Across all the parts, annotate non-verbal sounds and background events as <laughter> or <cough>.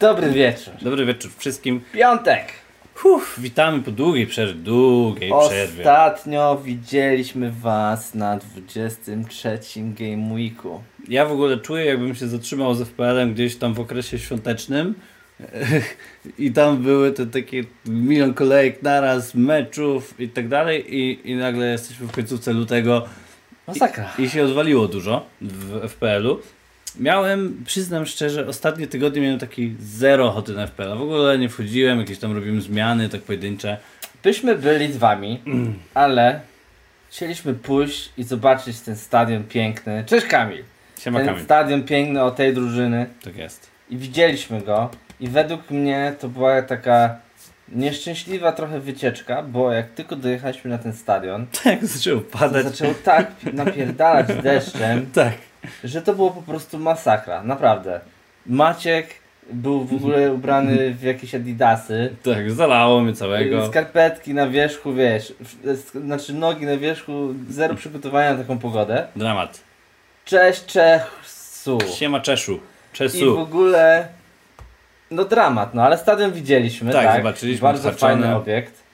Dobry wieczór. Dobry wieczór wszystkim. Piątek. Uf, witamy po długiej przerwie, długiej przerwie. Ostatnio widzieliśmy was na 23 Game Weeku. Ja w ogóle czuję, jakbym się zatrzymał z FPL-em gdzieś tam w okresie świątecznym. <laughs> I tam były te takie milion kolejek naraz, meczów i tak dalej. I, i nagle jesteśmy w końcówce lutego Masakra. i się odwaliło dużo w FPL-u. Miałem, przyznam szczerze, ostatnie tygodnie miałem taki zero ochoty na FPL. W ogóle nie wchodziłem, jakieś tam robiłem zmiany, tak pojedyncze. Byśmy byli z wami, Mm. ale chcieliśmy pójść i zobaczyć ten stadion piękny. Cześć Kamil. Siema Ten Kamil. stadion piękny o tej drużyny. Tak jest. I widzieliśmy go. I według mnie to była taka nieszczęśliwa trochę wycieczka, bo jak tylko dojechaliśmy na ten stadion, <laughs> Tak, zaczęło padać. zaczęło tak napierdalać <laughs> deszczem, Tak. Że to było po prostu masakra, naprawdę. Maciek był w ogóle ubrany w jakieś adidasy, Tak, zalało mnie całego. skarpetki na wierzchu, wiesz, znaczy nogi na wierzchu, zero przygotowania na taką pogodę. Dramat. Cześć Czesu! Siema Czeszu. I w Czesu. ogóle, no dramat, no ale stadion widzieliśmy, Tak, tak, zobaczyliśmy, bardzo fajny obiekt.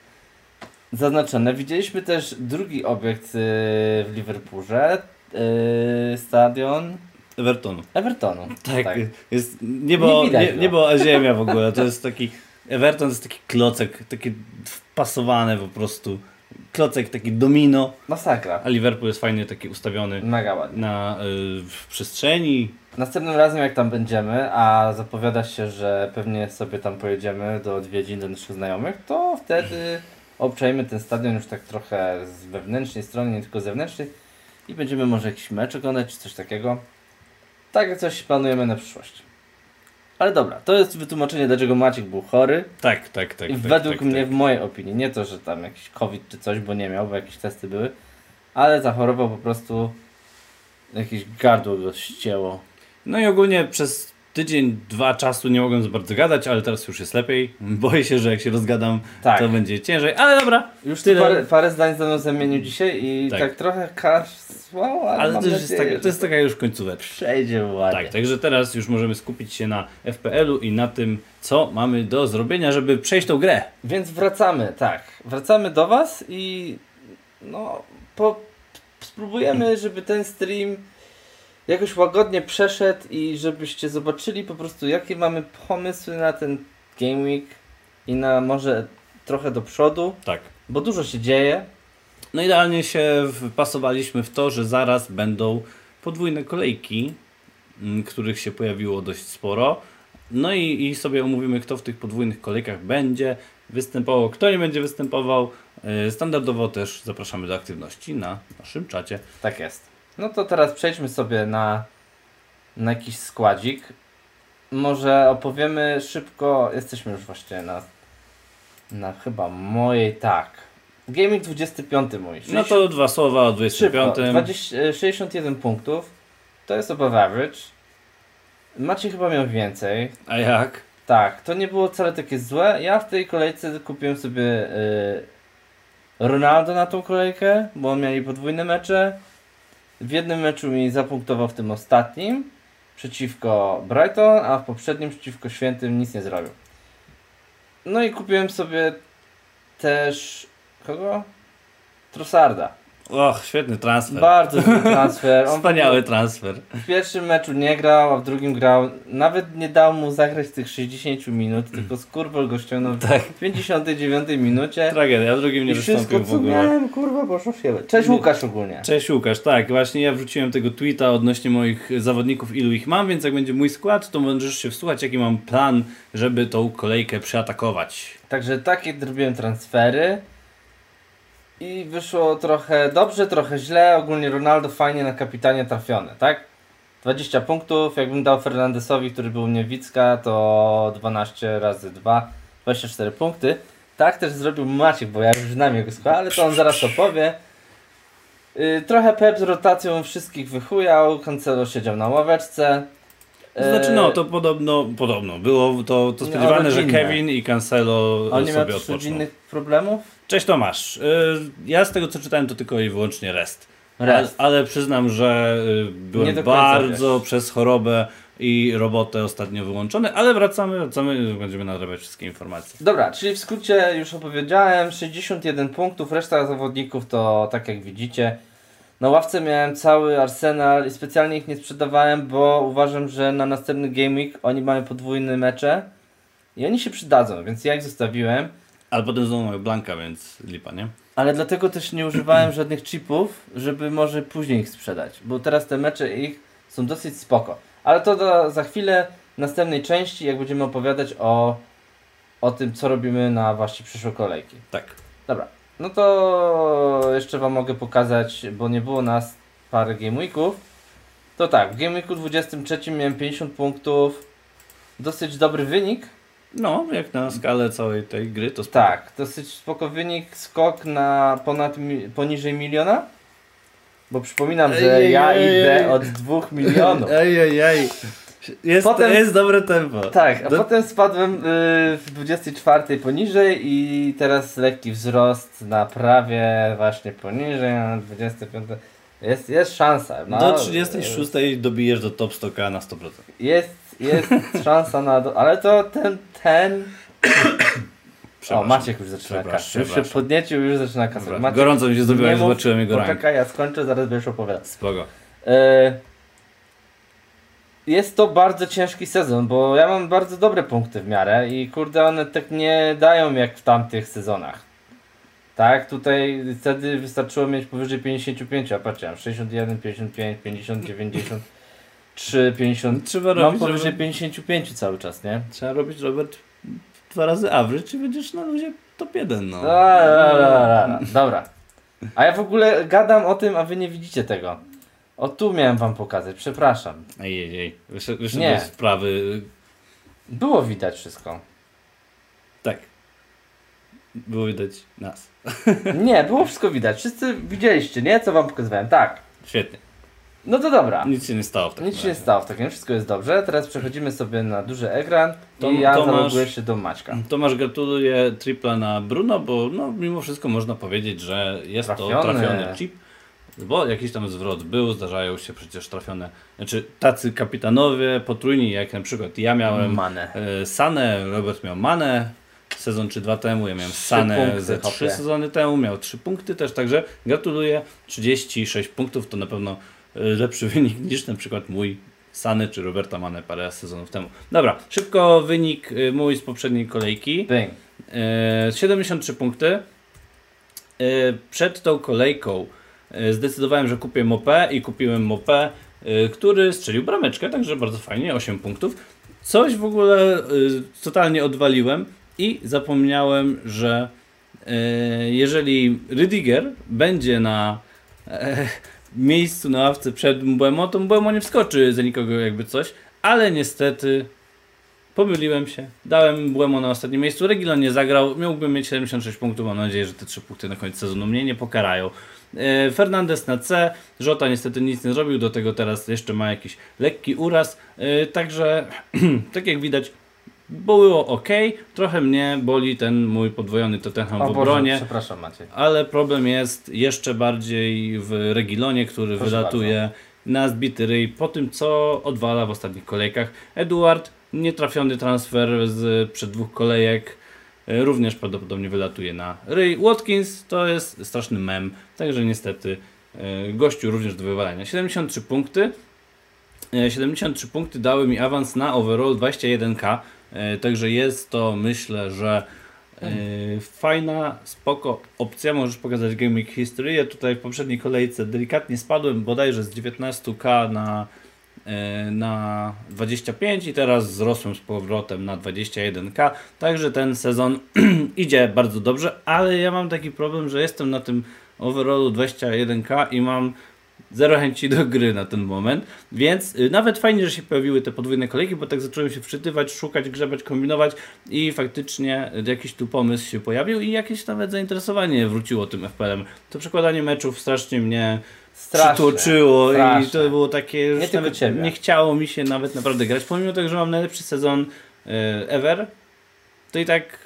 Zaznaczone. Widzieliśmy też drugi obiekt y, w Liverpoolze, y, stadion Evertonu. Evertonu. Tak, jest niebo, Nie nie widać niebo a <laughs> ziemia w ogóle. To jest taki, Everton to jest taki klocek, taki wpasowany po prostu. Klocek taki domino, Masakra. a Liverpool jest fajnie taki ustawiony Mega ładnie. na y, w przestrzeni. Następnym razem jak tam będziemy, a zapowiada się, że pewnie sobie tam pojedziemy do odwiedzin do naszych znajomych, to wtedy obczajmy ten stadion już tak trochę z wewnętrznej strony, nie tylko zewnętrznej i będziemy może jakiś mecz oglądać czy coś takiego. Tak coś planujemy na przyszłość. Ale dobra, to jest wytłumaczenie dlaczego Maciek był chory Tak, tak, tak. i tak, według tak, mnie tak. w mojej opinii, nie to, że tam jakiś COVID czy coś, bo nie miał, bo jakieś testy były, ale zachorował po prostu jakieś gardło go ścięło. No i ogólnie przez tydzień, dwa czasu nie mogłem za bardzo gadać, ale teraz już jest lepiej. Boję się, że jak się rozgadam, Tak. to będzie ciężej, ale dobra. Już Tyle. Parę, parę zdań ze mną zamienił dzisiaj i tak, Tak. trochę kaszłał, ale, Ale to jest, taka, to jest taka już końcóweczka. że przejdzie ładnie. Tak, także teraz już możemy skupić się na FPL-u i na tym, co mamy do zrobienia, żeby przejść tą grę. Więc wracamy, tak. Wracamy do Was i no, po, spróbujemy, żeby ten stream jakoś łagodnie przeszedł i żebyście zobaczyli po prostu, jakie mamy pomysły na ten Game Week i na może trochę do przodu, Tak. bo dużo się dzieje. No idealnie się wpasowaliśmy w to, że zaraz będą podwójne kolejki, m, których się pojawiło dość sporo. No i, i sobie omówimy, kto w tych podwójnych kolejkach będzie występował, kto nie będzie występował. Yy, Standardowo też zapraszamy do aktywności na naszym czacie. Tak jest. No to teraz przejdźmy sobie na, na jakiś składzik. Może opowiemy szybko, jesteśmy już właśnie na, na chyba mojej, tak. Gaming 25 mój. No to dwa słowa o szybko, 25. 20, e, 61 punktów. To jest above average. Macie chyba miał więcej. A jak? Tak, to nie było wcale takie złe. Ja w tej kolejce kupiłem sobie y, Ronaldo na tą kolejkę, bo mieli podwójne mecze. W jednym meczu mi zapunktował w tym ostatnim przeciwko Brighton, a w poprzednim przeciwko Świętym nic nie zrobił. No i kupiłem sobie też kogo? Trossarda. Och, świetny transfer. Bardzo dobry transfer. On Wspaniały transfer. w pierwszym meczu nie grał, a w drugim grał. Nawet nie dał mu zagrać tych 60 minut, tylko skurwol go ściągnął Tak. w 59 minucie. Tragedia, w drugim nie wystąpił w ogóle. miałem, kurwa, poszło siebie. Cześć. Łukasz ogólnie. Cześć Łukasz, tak, właśnie ja wrzuciłem tego tweeta odnośnie moich zawodników, ilu ich mam, więc jak będzie mój skład, to możesz się wsłuchać, jaki mam plan, żeby tą kolejkę przeatakować. Także takie zrobiłem transfery. I wyszło trochę dobrze, trochę źle. Ogólnie Ronaldo fajnie na kapitanie trafiony, tak? 20 punktów. Jakbym dał Fernandesowi, który był u mnie Wicka, to 12 razy 2, 24 punkty. Tak też zrobił Maciek, bo ja już znam jego skład, ale to on zaraz opowie. Yy, trochę Pep z rotacją wszystkich wychujał. Cancelo siedział na ławeczce. To znaczy no, to podobno, podobno, było to, to spodziewane, że. Kevin i Cancelo On nie miał sobie odpoczną. rodzinnych problemów? Cześć Tomasz, Y, ja z tego co czytałem to tylko i wyłącznie rest. Rest. Ale, ale przyznam, że y, byłem bardzo wiesz. przez chorobę i robotę ostatnio wyłączone, ale wracamy, wracamy, będziemy nadrabiać wszystkie informacje. Dobra, czyli w skrócie już opowiedziałem, 61 punktów, reszta zawodników to tak jak widzicie. Na ławce miałem cały arsenal i specjalnie ich nie sprzedawałem, bo uważam, że na następny Game Week oni mają podwójne mecze i oni się przydadzą, więc ja ich zostawiłem. Ale potem znowu mamy Blanka, więc lipa, nie? Ale dlatego też nie używałem <clears throat> żadnych chipów, żeby może później ich sprzedać, bo teraz te mecze ich są dosyć spoko. Ale to do, za chwilę w następnej części, jak będziemy opowiadać o, o tym, co robimy na właśnie przyszłe kolejki. Tak. Dobra, no to jeszcze Wam mogę pokazać, bo nie było nas parę Game Weeków. To tak, w Game Weeku 23 miałem 50 punktów, dosyć dobry wynik. No, jak na skalę całej tej gry, to spoko. Tak, dosyć spoko wynik, skok na ponad mi, poniżej miliona. Bo przypominam, że Ej, ja ej, idę ej. od 2 milionów. Ej, ej, ej. Jest, Potem- jest dobre tempo. Tak, a Do- potem spadłem y, w 24 poniżej i teraz lekki wzrost na prawie właśnie poniżej, na 25. Jest, jest szansa. No, Do 36 dobijesz do top 100k na 100%. Jest, jest szansa na. Do, ale to ten. ten... O. Maciek już zaczyna kasać. Już się podniecił, już zaczyna. Maciek, Gorąco mi się zrobiło, nie mów, zobaczyłem jego rank. Poczekaj, ja skończę, zaraz będziesz opowiadać. Spoko. E, Jest to bardzo ciężki sezon, bo ja mam bardzo dobre punkty w miarę i kurde one tak nie dają jak w tamtych sezonach. Tak, tutaj wtedy wystarczyło mieć powyżej 55, a patrzcie, mam 61, 55, 50, 93, 50. Trzeba Mam robić, powyżej Robert, 55 cały czas, nie? trzeba robić, Robert, dwa razy average i będziesz na luzie top 1, no. Dobra, dobra, dobra. Dobra. A ja w ogóle gadam o tym, a wy nie widzicie tego. O tu miałem wam pokazać, przepraszam. Ej, ej, ej. Wyszedł, z sprawy. Było widać wszystko. Tak. Było widać nas. Nie, było wszystko widać. Wszyscy widzieliście, nie? Co wam pokazywałem. Tak. Świetnie. No to dobra. Nic się nie stało w takim Nic się nie stało w takim, wszystko jest dobrze. Teraz przechodzimy sobie na duży ekran i ja zaloguję się do Maćka. Tomasz gratuluję tripla na Bruno, bo no, mimo wszystko można powiedzieć, że jest to Trafiony. trafiony chip. Bo jakiś tam zwrot był, zdarzają się przecież trafione, znaczy tacy kapitanowie potrójni, jak na przykład ja miałem Manę. e, Sanę, Robert miał Manę, sezon czy dwa temu, ja miałem Trzy Sanę punkty, ze trzy sezony temu, miał trzy punkty też, także gratuluję, 36 punktów to na pewno lepszy <laughs> wynik niż na przykład mój Sany czy Roberta Manę parę sezonów temu. Dobra, szybko wynik e, mój z poprzedniej kolejki. Bing. E, 73 punkty. E, Przed tą kolejką zdecydowałem, że kupię mopę i kupiłem mopę, który strzelił brameczkę, także bardzo fajnie, 8 punktów. Coś w ogóle totalnie odwaliłem i zapomniałem, że jeżeli Rydiger będzie na e, miejscu na ławce przed Mbemo, to Mbemo nie wskoczy za nikogo jakby coś, ale niestety Pomyliłem się. Dałem Błemo na ostatnim miejscu. Regilon nie zagrał. Miałbym mieć 76 punktów. Mam nadzieję, że te 3 punkty na koniec sezonu mnie nie pokarają. E, Fernandez na C. Żota niestety nic nie zrobił. Do tego teraz jeszcze ma jakiś lekki uraz. E, Także, <clears throat> tak jak widać, było ok. Trochę mnie boli ten mój podwojony Tottenham O w Boże, obronie. przepraszam Maciej. Ale problem jest jeszcze bardziej w Regilonie, który Proszę wylatuje na zbity ryj po tym, co odwala w ostatnich kolejkach. Eduard, nietrafiony transfer z przed dwóch kolejek, e, również prawdopodobnie wylatuje na ryj. Watkins to jest straszny mem, także niestety e, gościu również do wywalenia. 73 punkty. E, 73 punkty dały mi awans na overall 21k, e, także jest to myślę, że e, fajna, spoko opcja. Możesz pokazać Week History. Ja tutaj w poprzedniej kolejce delikatnie spadłem bodajże z 19k na, e, na 25 i teraz wzrosłem z powrotem na 21k. Także ten sezon <clears throat> idzie bardzo dobrze, ale ja mam taki problem, że jestem na tym overallu 21k i mam zero chęci do gry na ten moment, więc y, nawet fajnie, że się pojawiły te podwójne kolejki, bo tak zacząłem się wczytywać, szukać, grzebać, kombinować i faktycznie y, jakiś tu pomysł się pojawił i jakieś nawet zainteresowanie wróciło tym FPL-em. To przekładanie meczów strasznie mnie Straszne. przytłoczyło i to było takie, Nie nawet ciebie. nie chciało mi się nawet naprawdę grać, pomimo tego, że mam najlepszy sezon y, ever, to i tak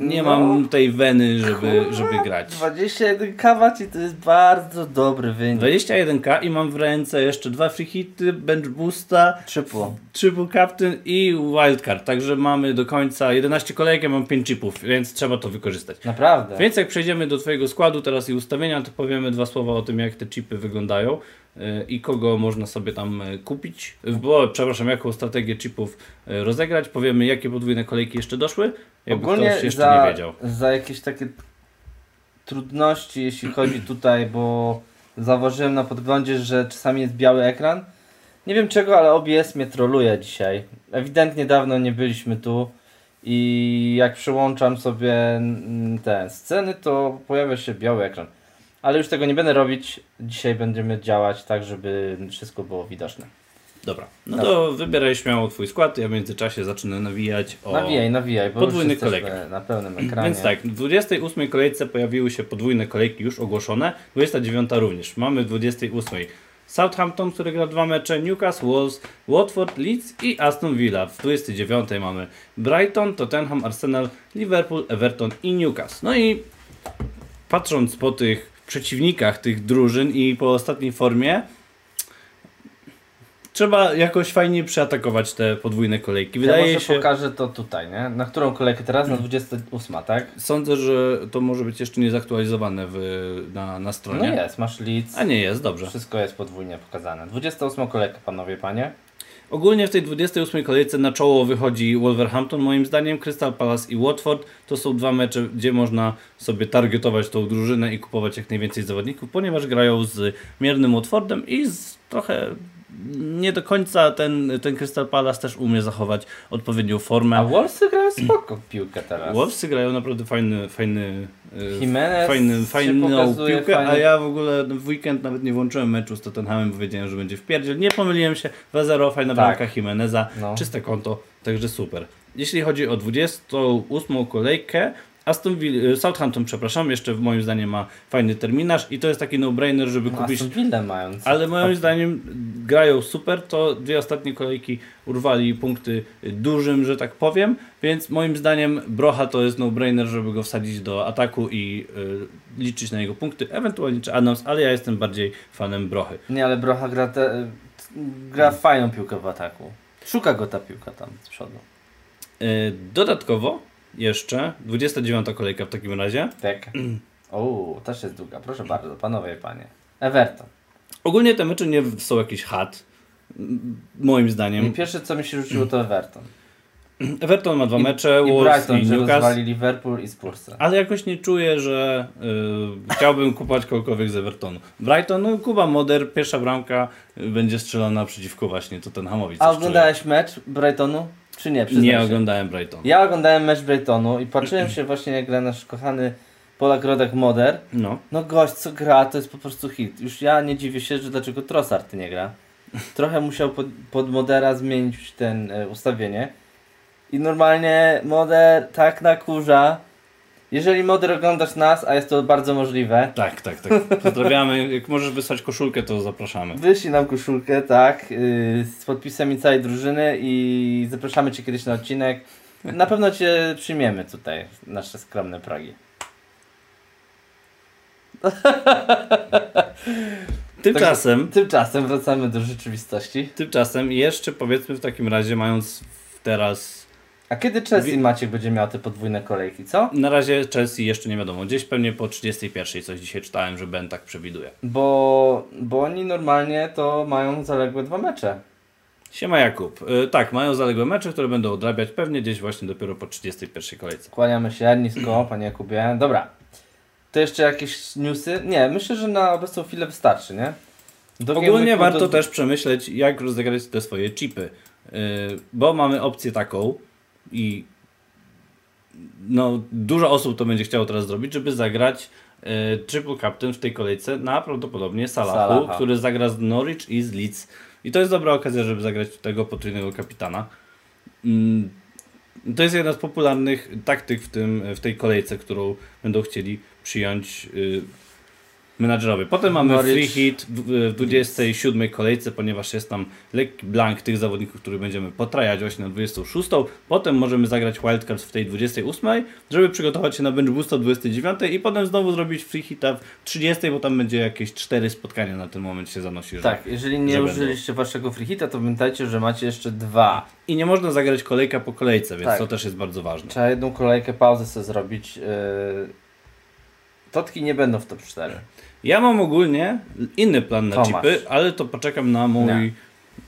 nie No. mam tej weny, żeby, żeby grać. 21 kawaci to jest bardzo dobry wynik. 21k i mam w ręce jeszcze dwa free hity, bench boosta, Triple. triple captain i wildcard. Także mamy do końca 11 kolejek, ja mam 5 chipów, więc trzeba to wykorzystać. Naprawdę. Więc jak przejdziemy do Twojego składu teraz i ustawienia, to powiemy dwa słowa o tym, jak te chipy wyglądają yy, i kogo można sobie tam yy, kupić. Bo, przepraszam, jaką strategię chipów yy, rozegrać. Powiemy, jakie podwójne kolejki jeszcze doszły, jakby Ogólnie ktoś jeszcze za, nie wiedział. za jakieś takie trudności, jeśli chodzi tutaj, bo zauważyłem na podglądzie, że czasami jest biały ekran. Nie wiem czego, ale OBS mnie troluje dzisiaj. Ewidentnie dawno nie byliśmy tu i jak przełączam sobie te sceny, to pojawia się biały ekran. Ale już tego nie będę robić. Dzisiaj będziemy działać tak, żeby wszystko było widoczne. Dobra, no to wybieraj śmiało Twój skład, ja w międzyczasie zacznę nawijać o... Nawijaj, nawijaj, bo podwójny już kolejek. na pełnym <clears throat> ekranie. Więc tak, w 28 kolejce pojawiły się podwójne kolejki już ogłoszone, 29 również. Mamy w 28 Southampton, który gra dwa mecze, Newcastle, Wolves, Watford, Leeds i Aston Villa. W 29 mamy Brighton, Tottenham, Arsenal, Liverpool, Everton i Newcastle. No i patrząc po tych przeciwnikach tych drużyn i po ostatniej formie, trzeba jakoś fajnie przeatakować te podwójne kolejki. Ja Wydaje może się... pokażę to tutaj, nie? Na którą kolejkę teraz? Na 28, tak? Sądzę, że to może być jeszcze nie zaktualizowane w, na, na No stronie. jest, masz Leeds. A nie jest, dobrze. Wszystko jest podwójnie pokazane. 28 kolejka, panowie, panie. Ogólnie w tej 28 kolejce na czoło wychodzi Wolverhampton, moim zdaniem, Crystal Palace i Watford. To są dwa mecze, gdzie można sobie targetować tą drużynę i kupować jak najwięcej zawodników, ponieważ grają z miernym Watfordem i z trochę nie do końca ten, ten Crystal Palace też umie zachować odpowiednią formę. A Wolvesy grają spoko w piłkę teraz. Wolvesy grają naprawdę fajny, fajny, e, Jimenez fajny, fajną piłkę, a fajny- ja w ogóle w weekend nawet nie włączyłem meczu z Tottenhamem, bo wiedziałem, że będzie w pierdziel. Nie pomyliłem się, 2-0, fajna Tak. bramka Jimeneza, No. czyste konto, także super. Jeśli chodzi o 28 kolejkę, Aston Villa, Southampton, przepraszam, jeszcze moim zdaniem ma fajny terminarz i to jest taki no-brainer, żeby No, kupić Aston Villa mają. ale moim zdaniem grają super, to dwie ostatnie kolejki urwali punkty dużym, że tak powiem, więc moim zdaniem Brocha to jest no-brainer, żeby go wsadzić do ataku i y, liczyć na jego punkty, ewentualnie czy Adams, ale ja jestem bardziej fanem Brochy. Nie, ale Brocha gra, te, gra fajną piłkę w ataku. Szuka go ta piłka tam z przodu. Y, dodatkowo jeszcze 29 kolejka w takim razie. Tak. <clears throat> O, też jest długa. Proszę bardzo, panowie i panie. Everton. Ogólnie te mecze nie są jakiś hat, moim I zdaniem. pierwsze co mi się rzuciło to Everton. <clears throat> Everton ma dwa I, mecze, i Wolves Brighton, i Newcastle. Liverpool i Spursy. Ale jakoś nie czuję, że y, chciałbym kupować kogokolwiek z Evertonu. Brighton, no Kuba Moder, pierwsza bramka y, będzie strzelana przeciwko właśnie Tottenhamowi. A oglądałeś mecz Brightonu? Czy nie? Nie się. oglądałem Brighton. Ja oglądałem mecz Brightonu i patrzyłem się właśnie jak gra nasz kochany Polak Rodek Moder. No. No gość co gra to jest po prostu hit. Już ja nie dziwię się, że dlaczego Trossard nie gra. Trochę musiał pod, pod Modera zmienić ten e, ustawienie. I normalnie Moder tak nakurza. Jeżeli Moder oglądasz nas, a jest to bardzo możliwe, Tak, tak, tak. Pozdrawiamy. Jak możesz wysłać koszulkę, to zapraszamy. wyślij nam koszulkę, tak, yy, z podpisem i całej drużyny i zapraszamy Cię kiedyś na odcinek. Na pewno Cię przyjmiemy tutaj, nasze skromne progi. Tymczasem, Tymczasem wracamy do rzeczywistości. tymczasem jeszcze powiedzmy w takim razie, mając teraz A kiedy Chelsea Maciek będzie miał te podwójne kolejki, co? na razie Chelsea jeszcze nie wiadomo. Gdzieś pewnie po 31 coś dzisiaj czytałem, że Ben tak przewiduje. Bo, bo oni normalnie to mają zaległe dwa mecze. Siema Jakub. Y, tak, mają zaległe mecze, które będą odrabiać pewnie gdzieś właśnie dopiero po 31 kolejce. Kłaniamy się nisko, <clears throat> panie Jakubie. Dobra. To jeszcze jakieś newsy? Nie, myślę, że na obecną chwilę wystarczy, nie? Do Ogólnie warto do- też przemyśleć, jak rozegrać te swoje chipy. Yy, bo mamy opcję taką i no, dużo osób to będzie chciało teraz zrobić, żeby zagrać yy, triple captain w tej kolejce na prawdopodobnie Salahu, Salaha. który zagra z Norwich i z Leeds. I to jest dobra okazja, żeby zagrać tego potrójnego kapitana. Mm, To jest jedna z popularnych taktyk w, tym, w tej kolejce, którą będą chcieli przyjąć yy, menadżerowie. Potem mamy Norwich. free hit w, w 27 kolejce, ponieważ jest tam lekki blank tych zawodników, których będziemy potrajać właśnie na 26. Potem możemy zagrać wildcards w tej 28, żeby przygotować się na bench boosta 29 i potem znowu zrobić free hita w 30, bo tam będzie jakieś 4 spotkania na ten moment się zanosi. Że... Tak, jeżeli że nie użyliście waszego free hita, to pamiętajcie, że macie jeszcze dwa. I nie można zagrać kolejka po kolejce, więc Tak. to też jest bardzo ważne. Trzeba jedną kolejkę pauzę sobie zrobić. Yy... Totki nie będą w top 4. Ja mam ogólnie inny plan na Tomasz. chipy, ale to poczekam na mój. Nie.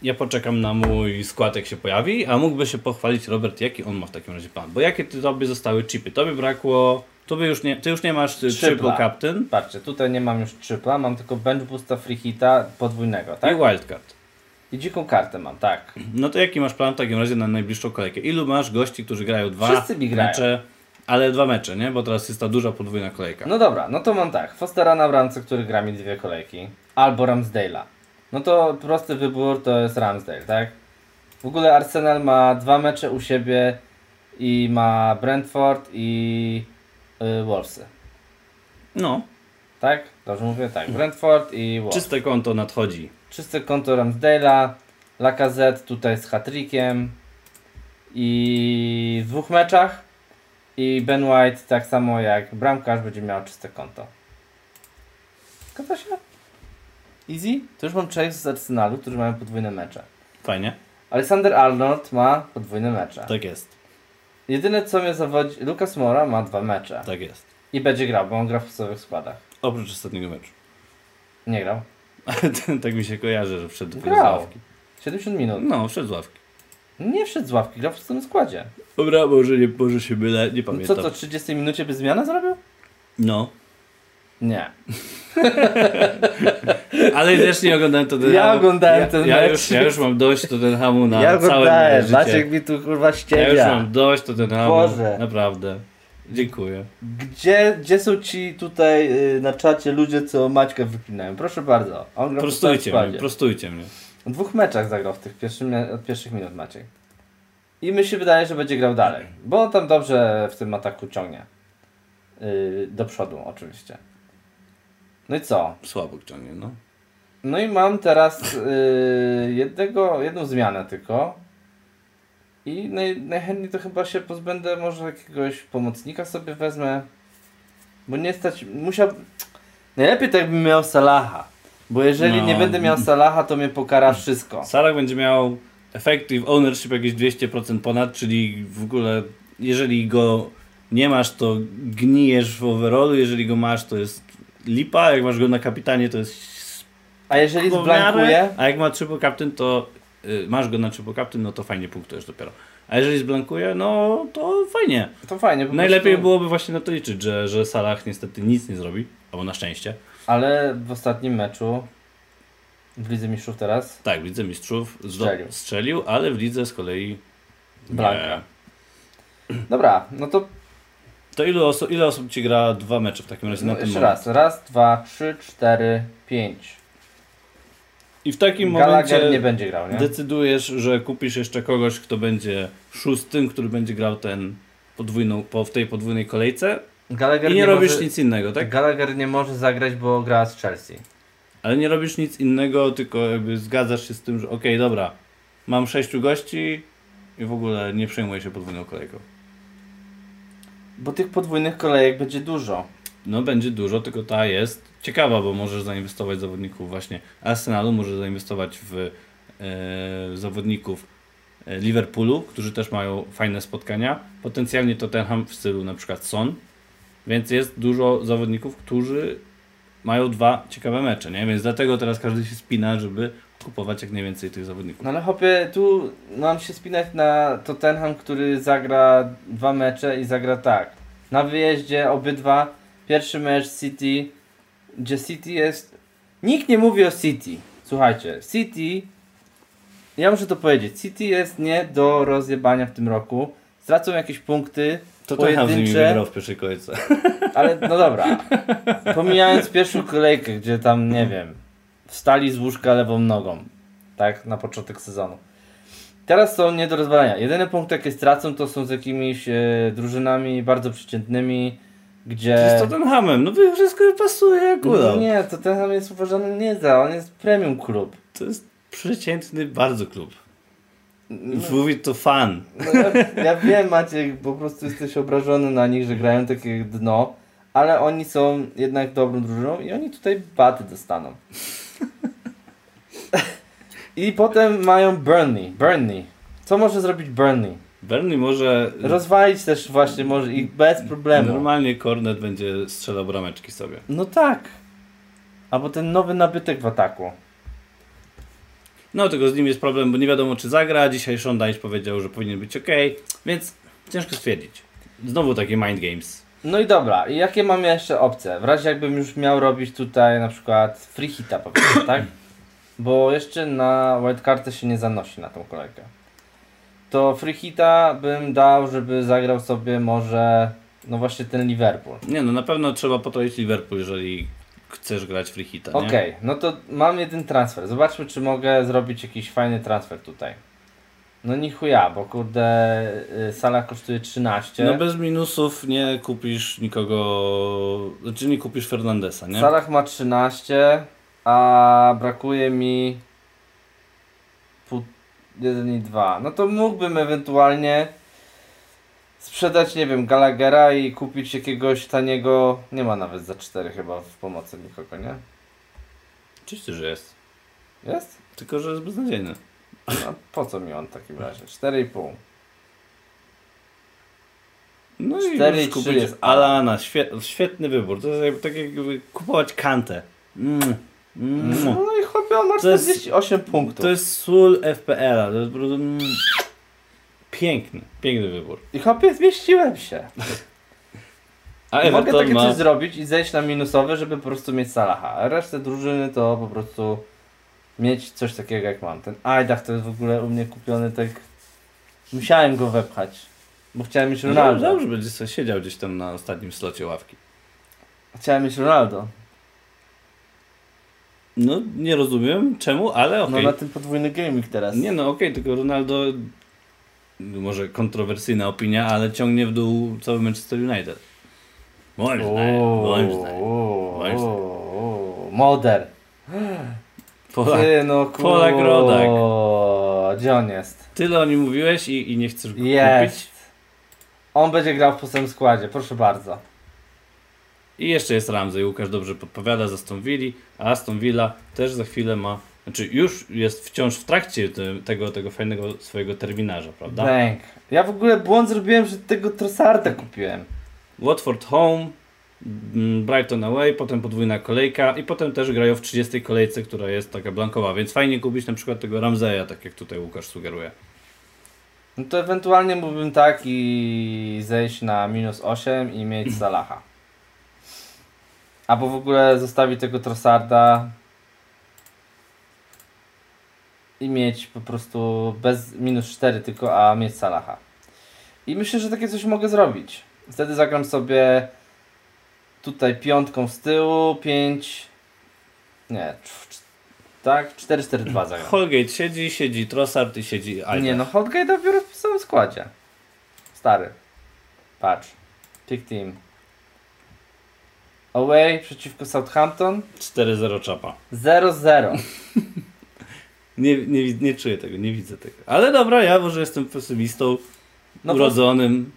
Ja poczekam na mój skład, jak się pojawi, a mógłby się pochwalić Robert, jaki on ma w takim razie plan. Bo jakie ty tobie zostały chipy? Tobie brakło. Tobie już nie, ty już nie masz y, triple captain Patrzcie, tutaj nie mam już tripla, mam tylko bench boosta free hita podwójnego, tak? i wildcard. I dziką kartę mam, tak. No to jaki masz plan w takim razie na najbliższą kolejkę? Ilu masz gości, którzy grają dwa Wszyscy mi grają. mecze, ale dwa mecze, nie? Bo teraz jest ta duża podwójna kolejka. No dobra, no to mam tak. Fostera na bramce, który gra mi dwie kolejki. Albo Ramsdale'a. No to prosty wybór to jest Ramsdale, tak? W ogóle Arsenal ma dwa mecze u siebie i ma Brentford i y, Wolvesy. No, Tak? Dobrze mówię? Tak. Brentford i Wolves. czyste konto nadchodzi. Czyste konto Ramsdale'a, Lacazette tutaj z hat-trickiem i w dwóch meczach i Ben White tak samo jak bramkarz będzie miał czyste konto. Zgadza się? Easy? To już mam trzech z Arsenalu, którzy mają podwójne mecze. Fajnie. Alexander Arnold ma podwójne mecze. Tak jest. Jedyne co mnie zawodzi, Lucas Mora ma dwa mecze. Tak jest. I będzie grał, bo on gra w podstawowych składach. Oprócz ostatniego meczu. Nie grał. <laughs> tak mi się kojarzy, że wszedł Grał. z ławki. 70 minut. No, wszedł z ławki. Nie wszedł z ławki, grał w podstawowym składzie. Dobra, może nie, może się mylę, nie No pamiętam. co to, 30 minucie by zmianę zrobił? No, Nie. <laughs> ale też nie oglądałem to Ja oglądałem ten ja. Już, ja już mam dość Tottenhamu na ja całe życie. Maciek mi tu kurwa Ja już ściemia. mam dość Tottenhamu. Boże. Naprawdę. Dziękuję. Gdzie, gdzie są ci tutaj y, na czacie ludzie, co Maćka wypinają? Proszę bardzo. On Prostujcie mnie, prostujcie mnie. W dwóch meczach zagrał w tych pierwszych, od pierwszych minut Maciek. I mi się wydaje, że będzie grał dalej. Bo on tam dobrze w tym ataku ciągnie. Yy, do przodu oczywiście. No i co? Słabo ciągnie, no. No i mam teraz yy, jednego, jedną zmianę tylko. I naj, najchętniej to chyba się pozbędę, może jakiegoś pomocnika sobie wezmę. Bo nie stać, musiał... Najlepiej tak bym miał Salaha. Bo jeżeli No. nie będę miał Salaha, to mnie pokara wszystko. Salah będzie miał effective ownership jakieś 200% ponad, czyli w ogóle jeżeli go nie masz, to gnijesz w overallu, jeżeli go masz, to jest lipa, jak masz go na kapitanie, to jest A jeżeli zblankuje, a jak ma triple captain, to y, masz go na triple captain, no to fajnie punktujesz dopiero. A jeżeli zblankuje, no to fajnie. to fajnie. Najlepiej prostu, byłoby właśnie na to liczyć, że, że Salah niestety nic nie zrobi, albo na szczęście. Ale w ostatnim meczu w Lidze Mistrzów teraz Tak, w Lidze Mistrzów Strzelił. strzelił, ale w Lidze z kolei Blanka. Dobra, no to To ilu osób, ile osób ci gra dwa mecze w takim razie no na tym jeszcze moment? raz. Raz, dwa, trzy, cztery, pięć. I w takim Gallagher momencie nie będzie grał, nie? decydujesz, że kupisz jeszcze kogoś, kto będzie szóstym, który będzie grał ten podwójną, po, w tej podwójnej kolejce Gallagher i nie, robisz może, nic innego, tak? Gallagher nie może zagrać, bo gra z Chelsea. Ale nie robisz nic innego, tylko jakby zgadzasz się z tym, że okej, dobra, mam sześciu gości i w ogóle nie przejmuję się podwójną kolejką. Bo tych podwójnych kolejek będzie dużo. No będzie dużo, tylko ta jest ciekawa, bo możesz zainwestować w zawodników właśnie Arsenalu, możesz zainwestować w e, zawodników e, Liverpoolu, którzy też mają fajne spotkania. Potencjalnie Tottenham w stylu na przykład Son, więc jest dużo zawodników, którzy mają dwa ciekawe mecze, nie? Więc dlatego teraz każdy się spina, żeby kupować jak najwięcej tych zawodników. No ale hopie, tu mam się spinać na Tottenham, który zagra dwa mecze i zagra tak. Na wyjeździe obydwa. Pierwszy mecz City, gdzie City jest... Nikt nie mówi o City. Słuchajcie, City... Ja muszę to powiedzieć. City jest nie do rozjebania w tym roku. Stracą jakieś punkty Tottenham z nimi wygrał w pierwszej kolejce. <laughs> Ale no dobra. Pomijając pierwszą kolejkę, gdzie tam, nie wiem, wstali z łóżka lewą nogą. Tak, na początek sezonu. Teraz są nie do rozwalenia. Jedyne punkty, jakie stracą, to są z jakimiś e, drużynami bardzo przeciętnymi. gdzie... Z Tottenhamem, no wszystko pasuje jak No nie, to ten jest uważany nie za, on jest premium klub. To jest przeciętny bardzo klub. No, Mówi to fan. no ja, ja wiem Maciek, po prostu jesteś obrażony na nich, że grają takie dno, ale oni są jednak dobrą drużyną i oni tutaj baty dostaną. I potem mają Burnley. Burnley. Co może zrobić Burnley? Burnley może Rozwalić też właśnie może ich bez problemu. normalnie Cornet będzie strzelał brameczki sobie. No tak. Albo ten nowy nabytek w ataku. No tylko z nim jest problem, bo nie wiadomo czy zagra. Dzisiaj Sean Dyche powiedział, że powinien być ok, więc ciężko stwierdzić. Znowu takie mind games. No i dobra, i jakie mam jeszcze opcje? W razie jakbym już miał robić tutaj na przykład free hita powiedzmy, <coughs> tak? Bo jeszcze na wildcardę się nie zanosi na tą kolejkę. To free hita bym dał, żeby zagrał sobie może no właśnie ten Liverpool. Nie no, na pewno trzeba potroić Liverpool, jeżeli chcesz grać free hita? Okej, no to mam jeden transfer. Zobaczmy czy mogę zrobić jakiś fajny transfer tutaj. No ni chuja, bo kurde y, sala kosztuje 13. No bez minusów nie kupisz nikogo, znaczy nie kupisz Fernandesa, nie? Salah ma 13, a brakuje mi 1 i 2. No to mógłbym ewentualnie sprzedać, nie wiem, Gallaghera i kupić jakiegoś taniego. Nie ma nawet za 4 chyba w pomocy nikogo, nie? Oczywiście, że jest. Jest? Tylko, że jest beznadziejny. No, po co mi on w takim razie? 4,5. No i Cztery i możesz trzy kupić jest Alana, świe- świetny wybór. To jest jakby, tak jakby kupować kantę. Mm. Mm. No i chłopie, on ma To jest- 48 punktów. To jest sól FPL-a. To jest mm, piękny, piękny wybór. I chłopie, zmieściłem się. A mogę takie ma... coś zrobić i zejść na minusowy, żeby po prostu mieć Salaha. A resztę drużyny to po prostu mieć coś takiego jak mam. Ten Ajdach to jest w ogóle u mnie kupiony tak... Musiałem go wepchać. Bo chciałem mieć No, Ronaldo. dobrze, będzie sobie siedział gdzieś tam na ostatnim slocie ławki. Chciałem mieć Ronaldo. No, nie rozumiem czemu, ale okej. No na tym podwójny gaming teraz. Nie no, okej, tylko Ronaldo, może kontrowersyjna opinia, ale ciągnie w dół cały Manchester United. Moim zdaniem, moim zdaniem. Moim zdaniem. Uuu, Moder. Polak, Ty no kur... Polak rodak. Gdzie on jest? tyle o nim mówiłeś i, i nie chcesz go kupić. Jest. On będzie grał w poslednim składzie, proszę bardzo. I jeszcze jest Ramsey, Łukasz dobrze podpowiada z Aston Villa, a Aston Villa też za chwilę ma, znaczy już jest wciąż w trakcie te, tego, tego fajnego swojego terminarza, prawda? Bank. Ja w ogóle błąd zrobiłem, że tego Trossarda kupiłem. Watford home, mm, Brighton away, potem podwójna kolejka i potem też grają w 30 kolejce, która jest taka blankowa, więc fajnie kupić na przykład tego Ramzeja, tak jak tutaj Łukasz sugeruje. No to ewentualnie mógłbym tak i zejść na minus 8 i mieć Salaha. Albo w ogóle zostawić tego Trossarda i mieć po prostu bez minus 4 tylko, a mieć Salaha. I myślę, że takie coś mogę zrobić. Wtedy zagram sobie tutaj piątką z tyłu, 5 nie, tak, 4-4-2 zagram. Holgate siedzi, siedzi Trossard i siedzi Aida. Nie no, Hotgate dopiero w samym składzie. Stary. Patrz. Pick team. Away przeciwko Southampton 4-0 czapa. 0-0. <laughs> Nie, nie, nie czuję tego, nie widzę tego. Ale dobra, ja może jestem pesymistą, No urodzonym.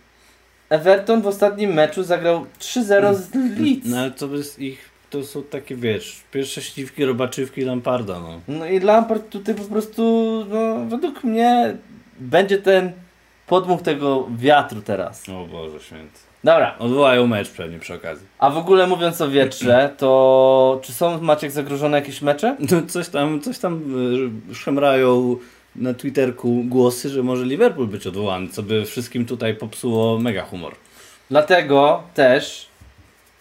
Everton w ostatnim meczu zagrał 3-0 z Leeds. No ale to jest ich, to są takie wiesz, pierwsze śliwki, robaczywki Lamparda, no. No i Lampard tutaj po prostu, no według mnie będzie ten podmuch tego wiatru teraz. O Boże święty. Dobra, Odwołają mecz pewnie przy okazji. a w ogóle mówiąc o wietrze, <clears throat> to czy są Maciek zagrożone jakieś mecze? No coś tam, coś tam y, szemrają na Twitterku głosy, że może Liverpool być odwołany, co by wszystkim tutaj popsuło mega humor. Dlatego też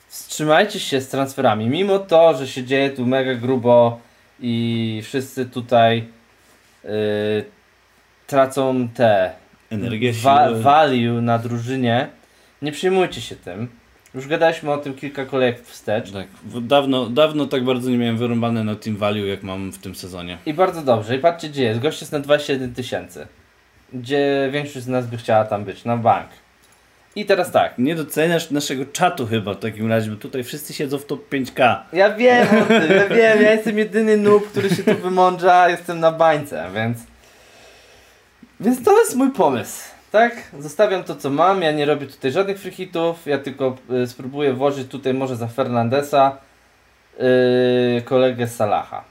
wstrzymajcie się z transferami. Mimo to, że się dzieje tu mega grubo i wszyscy tutaj yy, tracą te Energię, wa- value na drużynie, nie przejmujcie się tym. Już gadaliśmy o tym kilka kolejek wstecz. Tak, dawno, dawno tak bardzo nie miałem wyrąbane na Team Value, jak mam w tym sezonie. I bardzo dobrze. I patrzcie gdzie jest. Gość jest na 21 tysięcy. Gdzie większość z nas by chciała tam być. Na bank. I teraz tak. Nie doceniasz naszego czatu chyba w takim razie, bo tutaj wszyscy siedzą w top 5K. Ja wiem o tym, ja wiem, ja jestem jedyny noob, który się tu wymądrza, jestem na bańce, więc... Więc to jest mój pomysł, tak? Zostawiam to co mam, ja nie robię tutaj żadnych free hitów, ja tylko y, spróbuję włożyć tutaj może za Fernandesa yy, kolegę Salaha.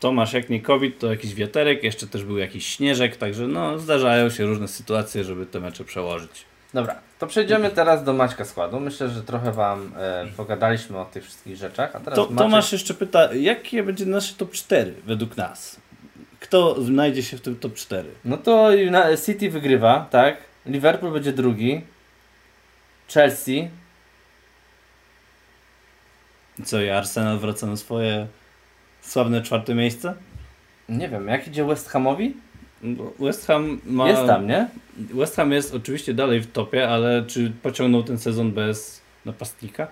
Tomasz, jak nie COVID, to jakiś wiaterek, jeszcze też był jakiś śnieżek, także no zdarzają się różne sytuacje, żeby te mecze przełożyć. Dobra, to przejdziemy teraz do Maćka składu. Myślę, że trochę Wam e, pogadaliśmy o tych wszystkich rzeczach, a teraz To, Maciek... Tomasz jeszcze pyta, jakie będzie nasze top 4 według nas? Kto znajdzie się w tym top 4? No to City wygrywa, tak? Liverpool będzie drugi. Chelsea. Co, i Arsenal wraca na swoje sławne czwarte miejsce? Nie wiem, jak idzie West Hamowi? West Ham ma... Jest tam, nie? West Ham jest oczywiście dalej w topie, ale czy pociągnął ten sezon bez napastnika?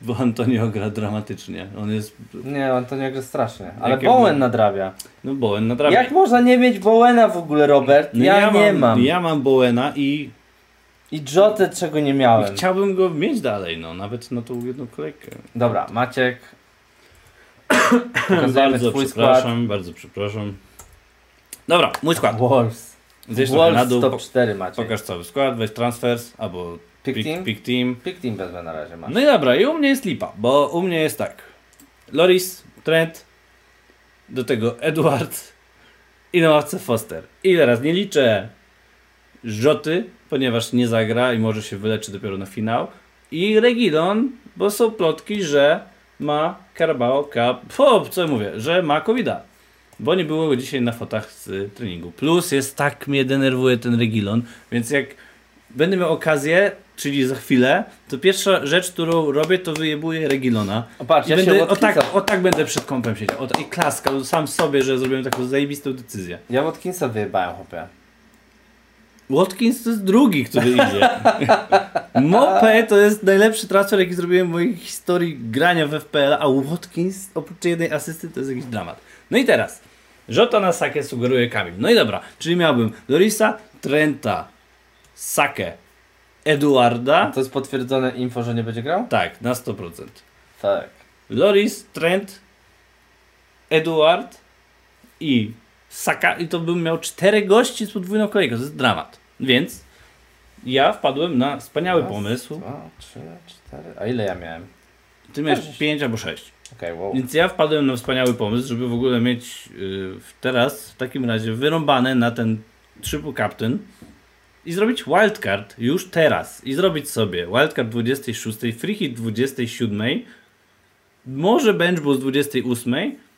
Bo <laughs> Antonio gra dramatycznie. On jest... Nie, on to nie gra strasznie. Ale Jakie- Bowen nadrabia. No Bowen nadrabia. Jak można nie mieć Bowena w ogóle, Robert? No ja, nie mam. Ja mam Bowena i, I Jotę, czego nie i miałem. chciałbym go mieć dalej, no nawet na tą jedną kolejkę. Dobra, Maciek. <coughs> Bardzo twój przepraszam, bardzo przepraszam. Dobra, mój skład. skład. Wolves. Zjedź trochę na Wolves dół, top po, 4 Maciek. pokaż cały skład, weź transfers, albo Pick team? pick team. Pick team wezmę na razie, masz. No i dobra, i u mnie jest lipa, bo u mnie jest tak. Loris, Trent, do tego Edward i na ławce Foster. I teraz nie liczę Rzoty, ponieważ nie zagra i może się wyleczy dopiero na finał. I Regilon, bo są plotki, że ma Carabao Cup, o, co ja mówię, że ma covid Bo nie było go dzisiaj na fotach z treningu. Plus jest tak mnie denerwuje ten Regilon, więc jak będę miał okazję, czyli za chwilę, to pierwsza rzecz, którą robię, to wyjebuję Regilona. O, patrz, I ja będę, o, tak, o tak będę przed kąpem siedział. O, I klaskał sam sobie, że zrobiłem taką zajebistą decyzję. ja Watkinsa wyjebałem, chłopie. Watkins to jest drugi, który idzie. <laughs> Mopé to jest najlepszy transfer, jaki zrobiłem w mojej historii grania w FPL, a Watkins oprócz jednej asysty to jest jakiś dramat. No i teraz. Żota na Sakę sugeruje Kamil. No i dobra, czyli miałbym Lorisa, Trenta, Sakę, Eduarda. To jest potwierdzone info, że nie będzie grał? Tak, na 100%. Tak. Loris, Trent, Eduard i Saka i to bym miał czterech gości z podwójną kolejką. To jest dramat. Więc ja wpadłem na wspaniały Raz, pomysł. Dwa, trzy, cztery. A ile ja miałem? Ty miałeś Sześć. pięć albo sześć. Okej, wow. Więc ja wpadłem na wspaniały pomysł, żeby w ogóle mieć yy, teraz w takim razie wyrąbane na ten triple captain i zrobić wildcard już teraz i zrobić sobie wildcard 26, free hit 27, może bench boost 28,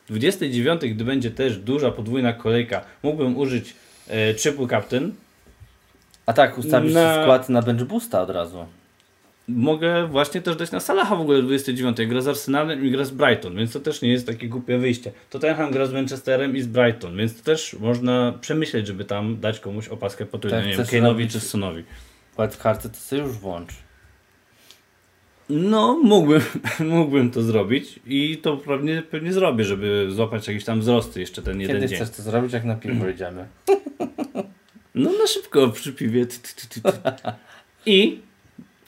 29, gdy będzie też duża podwójna kolejka, mógłbym użyć e, triple captain. A tak, ustawisz Na- na... skład na bench boosta od razu. Mogę właśnie też dać na Salaha w ogóle 29. Gra z Arsenalem i gra z Brighton, więc to też nie jest takie głupie wyjście. Tottenham gra z Manchesterem i z Brighton, więc to też można przemyśleć, żeby tam dać komuś opaskę potrójną, Tak, nie wiem, Kane'owi czy Sonowi. Wildcardy to sobie już włącz. No, mógłbym, <laughs> mógłbym to zrobić i to pewnie, pewnie zrobię, żeby złapać jakieś tam wzrosty jeszcze ten jeden Kiedy dzień. chcesz to zrobić, jak na piwo idziemy? No na szybko przy piwie. I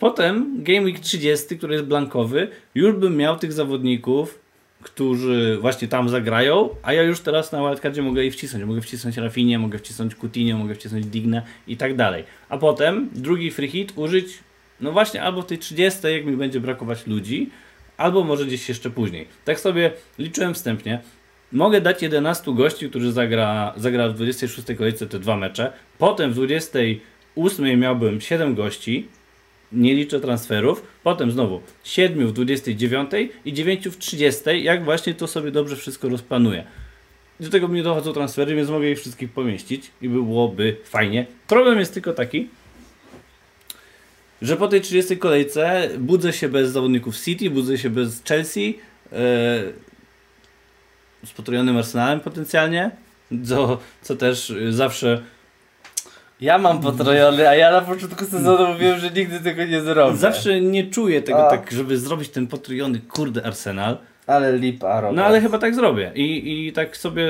potem Game Week 30, który jest blankowy, już bym miał tych zawodników, którzy właśnie tam zagrają, a ja już teraz na wildcardzie mogę ich wcisnąć. Mogę wcisnąć Rafinie, mogę wcisnąć Coutinho, mogę wcisnąć Dignę i tak dalej. A potem drugi free hit użyć, no właśnie albo w tej 30, jak mi będzie brakować ludzi, albo może gdzieś jeszcze później. Tak sobie liczyłem wstępnie. Mogę dać 11 gości, którzy zagra, zagra w 26 kolejce te dwa mecze. Potem w 28 miałbym 7 gości, nie liczę transferów. Potem znowu 7 w 29 i 9 w 30, jak właśnie to sobie dobrze wszystko rozplanuję. Do tego mi dochodzą transfery, więc mogę ich wszystkich pomieścić i byłoby fajnie. Problem jest tylko taki, że po tej 30 kolejce budzę się bez zawodników City, budzę się bez Chelsea, e, z potrojonym Arsenalem potencjalnie, co, co też zawsze Ja mam potrojony, a ja na początku sezonu mówiłem, że nigdy tego nie zrobię. zawsze nie czuję tego A. tak, żeby zrobić ten potrojony kurde Arsenal. Ale lipa, Robert. No ale chyba tak zrobię. I, i tak sobie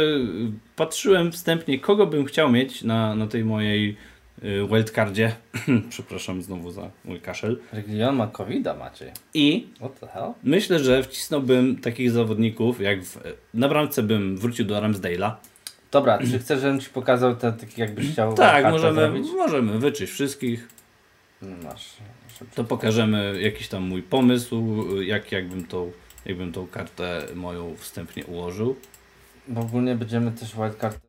patrzyłem wstępnie, kogo bym chciał mieć na, na tej mojej y, wildcardzie. <clears throat> Przepraszam znowu za mój kaszel. Region ma covid Maciej. I What the hell? myślę, że wcisnąłbym takich zawodników, jak w, na bramce bym wrócił do Ramsdale'a. Dobra, czy chcesz, żebym ci pokazał te takie jakbyś chciał Tak, możemy, zrobić? możemy wyczyść wszystkich. Masz. szybko. To pokażemy jakiś tam mój pomysł, jak, jakbym, tą, jakbym tą kartę moją wstępnie ułożył. Bo ogólnie będziemy też wildcard.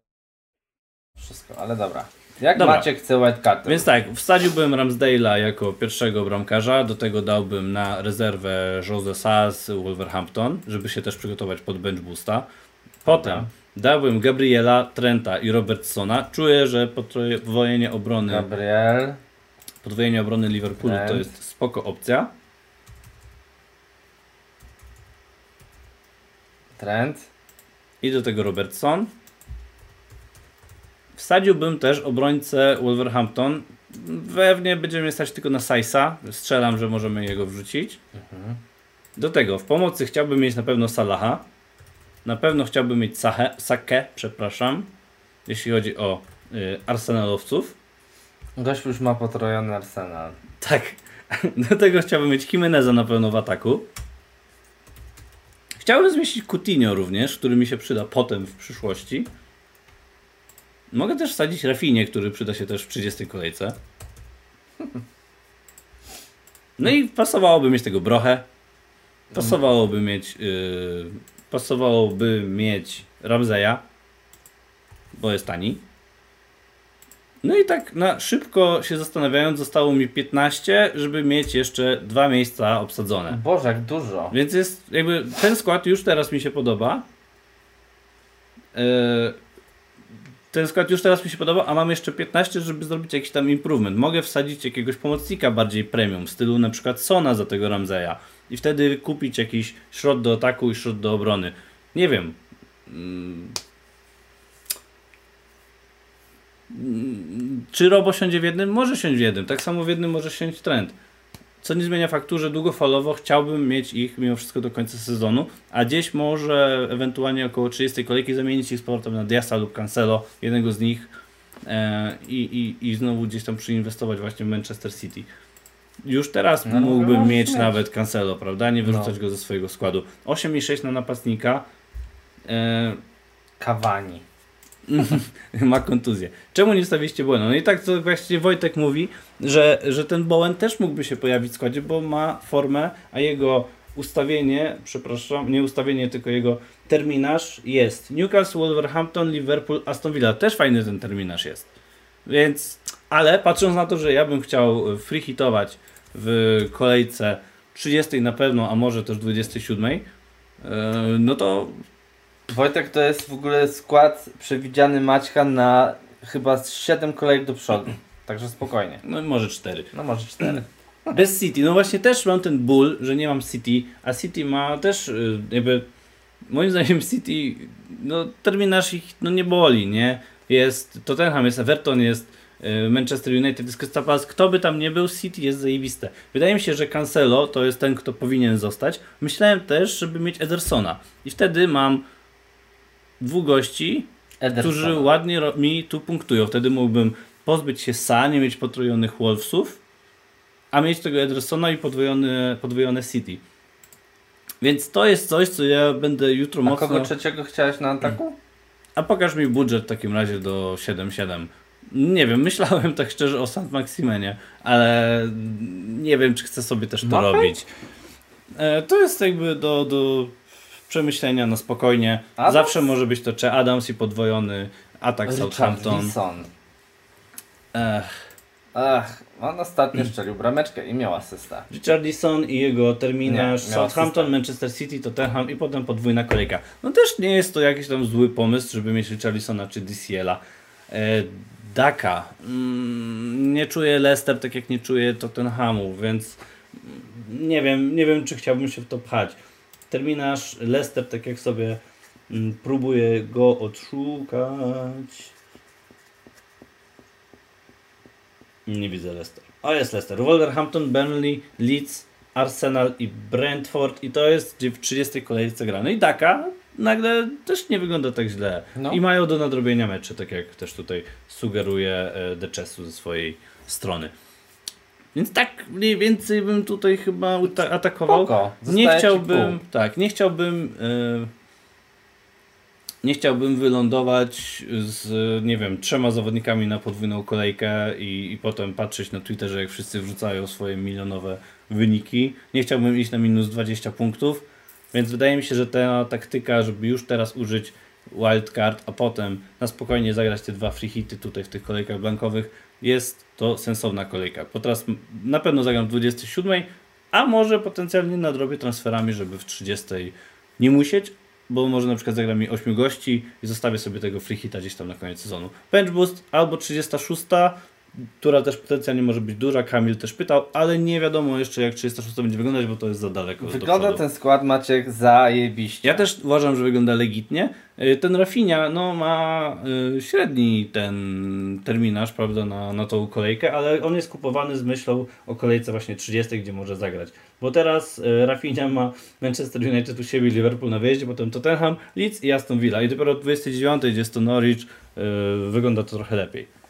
Wszystko, ale dobra. Jak Dobra. Maciek chce wildcard? Więc tak, wsadziłbym Ramsdale'a jako pierwszego bramkarza, do tego dałbym na rezerwę Jose Sa z Wolverhampton, żeby się też przygotować pod bench boosta. Potem. Dałbym Gabriela, Trenta i Robertsona. Czuję, że podwojenie obrony, Gabriel. podwojenie obrony Liverpoolu to Trent. jest spoko opcja. Trent. I do tego Robertson. Wsadziłbym też obrońcę Wolverhampton. Pewnie będziemy stać tylko na Saisa. Strzelam, że możemy jego wrzucić. Mhm. Do tego w pomocy chciałbym mieć na pewno Salaha. Na pewno chciałbym mieć Sahę, Sakę, przepraszam, jeśli chodzi o y, Arsenalowców. Gość już ma potrojony arsenal. Tak. <laughs> Do tego chciałbym mieć Jimeneza na pewno w ataku. Chciałbym zmieścić Coutinho również, który mi się przyda potem w przyszłości. Mogę też wsadzić Rafinie, który przyda się też w 30 kolejce. No i pasowałoby mieć tego Brochę. Pasowałoby mieć yy, pasowałoby mieć Ramzeja, bo jest tani. No i tak na szybko się zastanawiając, zostało mi 15, żeby mieć jeszcze dwa miejsca obsadzone. Boże, jak dużo. Więc jest jakby ten skład już teraz mi się podoba. Yy, ten skład już teraz mi się podoba, a mam jeszcze 15, żeby zrobić jakiś tam improvement. Mogę wsadzić jakiegoś pomocnika bardziej premium, w stylu na przykład Sona za tego Ramzeja. I wtedy kupić jakiś środ do ataku i środ do obrony. Nie wiem. Mm. Czy Robo siądzie w jednym? Może siąść w jednym. Tak samo w jednym może siąść trend. Co nie zmienia faktu, że długofalowo chciałbym mieć ich mimo wszystko do końca sezonu, a gdzieś może ewentualnie około 30 kolejki zamienić ich z powrotem na Diasa lub Cancelo, jednego z nich e, i, i, i znowu gdzieś tam przyinwestować właśnie w Manchester City. Już teraz No, mógłbym możesz mieć mieć. nawet Cancelo, prawda? Nie wyrzucać No. go ze swojego składu. 8,6 na napastnika. E, Kawani. <laughs> ma kontuzję. Czemu nie stawiliście Bołena? No i tak to właściwie Wojtek mówi, że, że ten Bowen też mógłby się pojawić w składzie, bo ma formę, a jego ustawienie, przepraszam, nie ustawienie, tylko jego terminarz jest Newcastle, Wolverhampton, Liverpool, Aston Villa. Też fajny ten terminarz jest. Więc, ale patrząc na to, że ja bym chciał free hitować w kolejce 30 na pewno, a może też 27, yy, no to Wojtek to jest w ogóle skład przewidziany Maćka na chyba z 7 kolejek do przodu. Także spokojnie. no może 4. No może 4. <clears throat> Bez City, no właśnie też mam ten ból, że nie mam City, a City ma też y, jakby moim zdaniem City, no terminarz ich no nie boli, nie? Jest Tottenham, jest Everton, jest Manchester United, jest Crystal Palace, kto by tam nie był, City jest zajebiste. Wydaje mi się, że Cancelo to jest ten, kto powinien zostać. Myślałem też, żeby mieć Edersona i wtedy mam dwóch gości, którzy ładnie mi tu punktują. Wtedy mógłbym pozbyć się Sa, nie mieć potrojonych Wolvesów, a mieć tego Edersona i podwojone, podwojone City. Więc to jest coś, co ja będę jutro A mocno... kogo trzeciego chciałeś na ataku? A pokaż mi budżet w takim razie do 7-7. Nie wiem, myślałem tak szczerze o St. Maximenie, ale nie wiem, czy chcę sobie też to robić. E, to jest jakby do, do przemyślenia na spokojnie. Adams? Zawsze może być to Cze Adams i podwojony atak Southampton. Ech, Ach, on ostatnio szczelił brameczkę i miał asysta. Richardson i jego terminarz Nie, Southampton, asystę. Manchester City, Tottenham i potem podwójna kolejka. No też nie jest to jakiś tam zły pomysł, żeby mieć Richarlisona czy DCL-a. E, Daka. Mm, nie czuję Leicester tak jak nie czuję Tottenhamu, więc nie wiem, nie wiem czy chciałbym się w to pchać. Terminarz Leicester tak jak sobie mm, próbuję go odszukać. Nie widzę Leicester. O, jest Leicester. Wolverhampton, Burnley, Leeds, Arsenal i Brentford. I to jest w 30 kolejce grane. I Daka nagle też nie wygląda tak źle. No. I mają do nadrobienia mecze, tak jak też tutaj sugeruje e, The Chessu ze swojej strony. Więc tak mniej więcej bym tutaj chyba atakował. Nie chciałbym, tak, nie chciałbym, e, nie chciałbym wylądować z, nie wiem, trzema zawodnikami na podwójną kolejkę i, i potem patrzeć na Twitterze, jak wszyscy wrzucają swoje milionowe wyniki. Nie chciałbym iść na minus 20 punktów, więc wydaje mi się, że ta taktyka, żeby już teraz użyć wildcard, a potem na spokojnie zagrać te dwa free hity tutaj w tych kolejkach blankowych, jest to sensowna kolejka. Bo teraz na pewno zagram w 27, a może potencjalnie nadrobię transferami, żeby w 30 nie musieć, bo może na przykład zagram mi 8 gości i zostawię sobie tego free hita gdzieś tam na koniec sezonu. Bench boost albo 36, która też potencjalnie może być duża, Kamil też pytał, ale nie wiadomo jeszcze jak 36 będzie wyglądać, bo to jest za daleko Wygląda ten skład Maciek zajebiście. Ja też uważam, że wygląda legitnie. Y, Ten Rafinha no, ma y, średni ten terminarz prawda, na, na tą kolejkę, ale on jest kupowany z myślą o kolejce właśnie 30, gdzie może zagrać. Bo teraz y, Rafinha ma Manchester United u siebie, Liverpool na wyjeździe, potem Tottenham, Leeds i Aston Villa. I dopiero od 29, gdzie jest to Norwich, wygląda to trochę lepiej.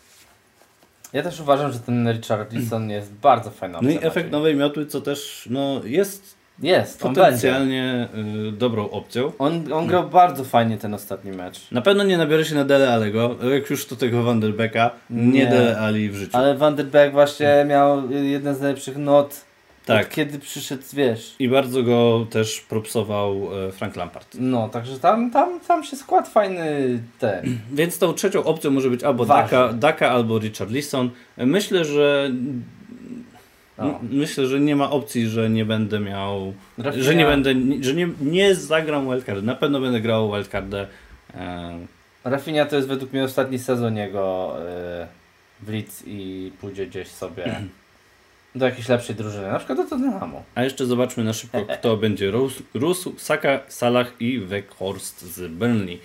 Ja też uważam, że ten Richard Leeson jest bardzo fajną No i efekt nowej miotły, co też no, jest Jest, potencjalnie y, dobrą opcją. On, on grał bardzo fajnie ten ostatni mecz. Na pewno nie nabiorę się na Dele Alego, jak już to tego Vanderbecka, nie, Nie. Dele Ali w życiu. Ale Van der Beek właśnie miał jeden z najlepszych not, Tak. od kiedy przyszedł, wiesz. I bardzo go też propsował e, Frank Lampard. No, także tam, tam, tam się skład fajny ten. <clears throat> Więc tą trzecią opcją może być albo. Daka, Daka albo Richard Lisson. Myślę, że No. myślę, że nie ma opcji, że nie będę miał, Rafinha- że nie będę, że nie, nie zagram wildcardy. Na pewno będę grał wildcardę. E, Rafinha to jest według mnie ostatni sezon jego y, w Leeds i pójdzie gdzieś sobie <clears throat> do jakiejś lepszej drużyny, na przykład do Tottenhamu. a jeszcze zobaczmy na szybko, kto <laughs> będzie Rus Saka, Salah i Weghorst z Burnley.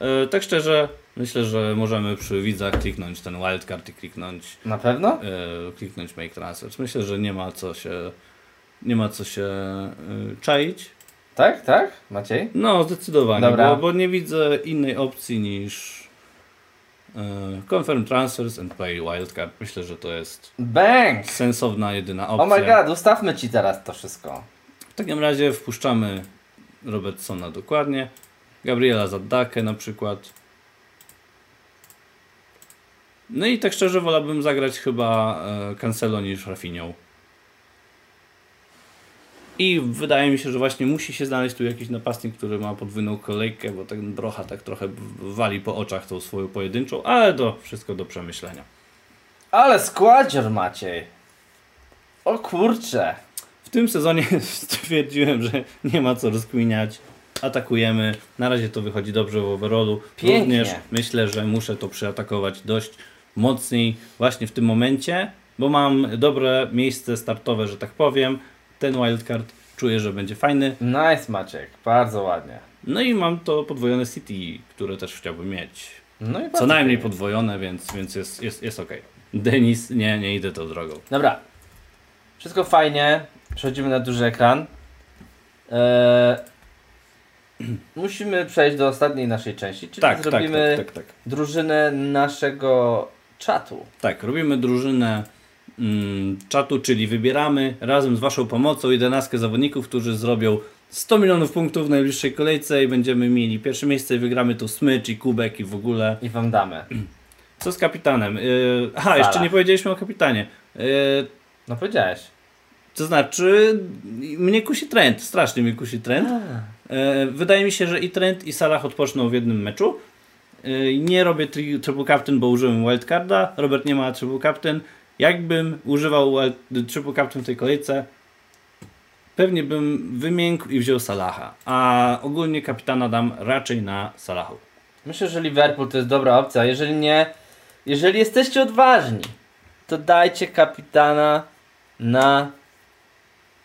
E, tak szczerze, myślę, że możemy przy widzach kliknąć ten wildcard i kliknąć Na pewno? e, kliknąć make transfers. Myślę, że nie ma co się nie ma co się e, czaić. Tak, tak? Maciej? No, zdecydowanie, Dobra. bo, bo nie widzę innej opcji niż confirm transfers and play wildcard. Myślę, że to jest Bang! sensowna jedyna Oh opcja. my god, ustawmy ci teraz to wszystko. W takim razie wpuszczamy Robertsona dokładnie, Gabriela Zaddakę na przykład. No i tak szczerze wolałbym zagrać chyba e, Cancelo niż Rafinią. I wydaje mi się, że właśnie musi się znaleźć tu jakiś napastnik, który ma podwójną kolejkę, bo ten Brocha tak trochę wali po oczach tą swoją pojedynczą, ale to wszystko do przemyślenia. Ale składzior Maciej. O kurcze. W tym sezonie <laughs> stwierdziłem, że nie ma co rozkminiać. Atakujemy. Na razie to wychodzi dobrze w overallu. Pięknie. Również myślę, że muszę to przeatakować dość mocniej właśnie w tym momencie, bo mam dobre miejsce startowe, że tak powiem. Ten wildcard czuję, że będzie fajny. Nice Maciek, bardzo ładnie. No i mam to podwojone City, które też chciałbym mieć. No i Co najmniej fajnie. podwojone, więc, więc jest, jest, jest ok. Denis, nie, nie idę tą drogą. Dobra. Wszystko fajnie. Przechodzimy na duży ekran. Eee, <clears throat> musimy przejść do ostatniej naszej części, czyli Tak, tak, zrobimy tak, tak, tak. drużynę naszego czatu. Tak, robimy drużynę czatu, czyli wybieramy razem z Waszą pomocą 11 zawodników, którzy zrobią 100 milionów punktów w najbliższej kolejce i będziemy mieli pierwsze miejsce i wygramy tu smycz i kubek i w ogóle. I wam damy. Co z kapitanem? Yy, aha, jeszcze Salah. nie powiedzieliśmy o kapitanie. Yy, No powiedziałeś. to znaczy, mnie kusi trend, strasznie mnie kusi trend. E, Wydaje mi się, że i Trent i Salah odpoczną w jednym meczu. E, Nie robię tri- triple captain, bo użyłem wildcarda. Robert nie ma triple captain. Jakbym używał triple captain w tej kolejce, pewnie bym wymiękł i wziął Salaha. A ogólnie kapitana dam raczej na Salahu. Myślę, że Liverpool to jest dobra opcja. Jeżeli nie, jeżeli jesteście odważni, to dajcie kapitana na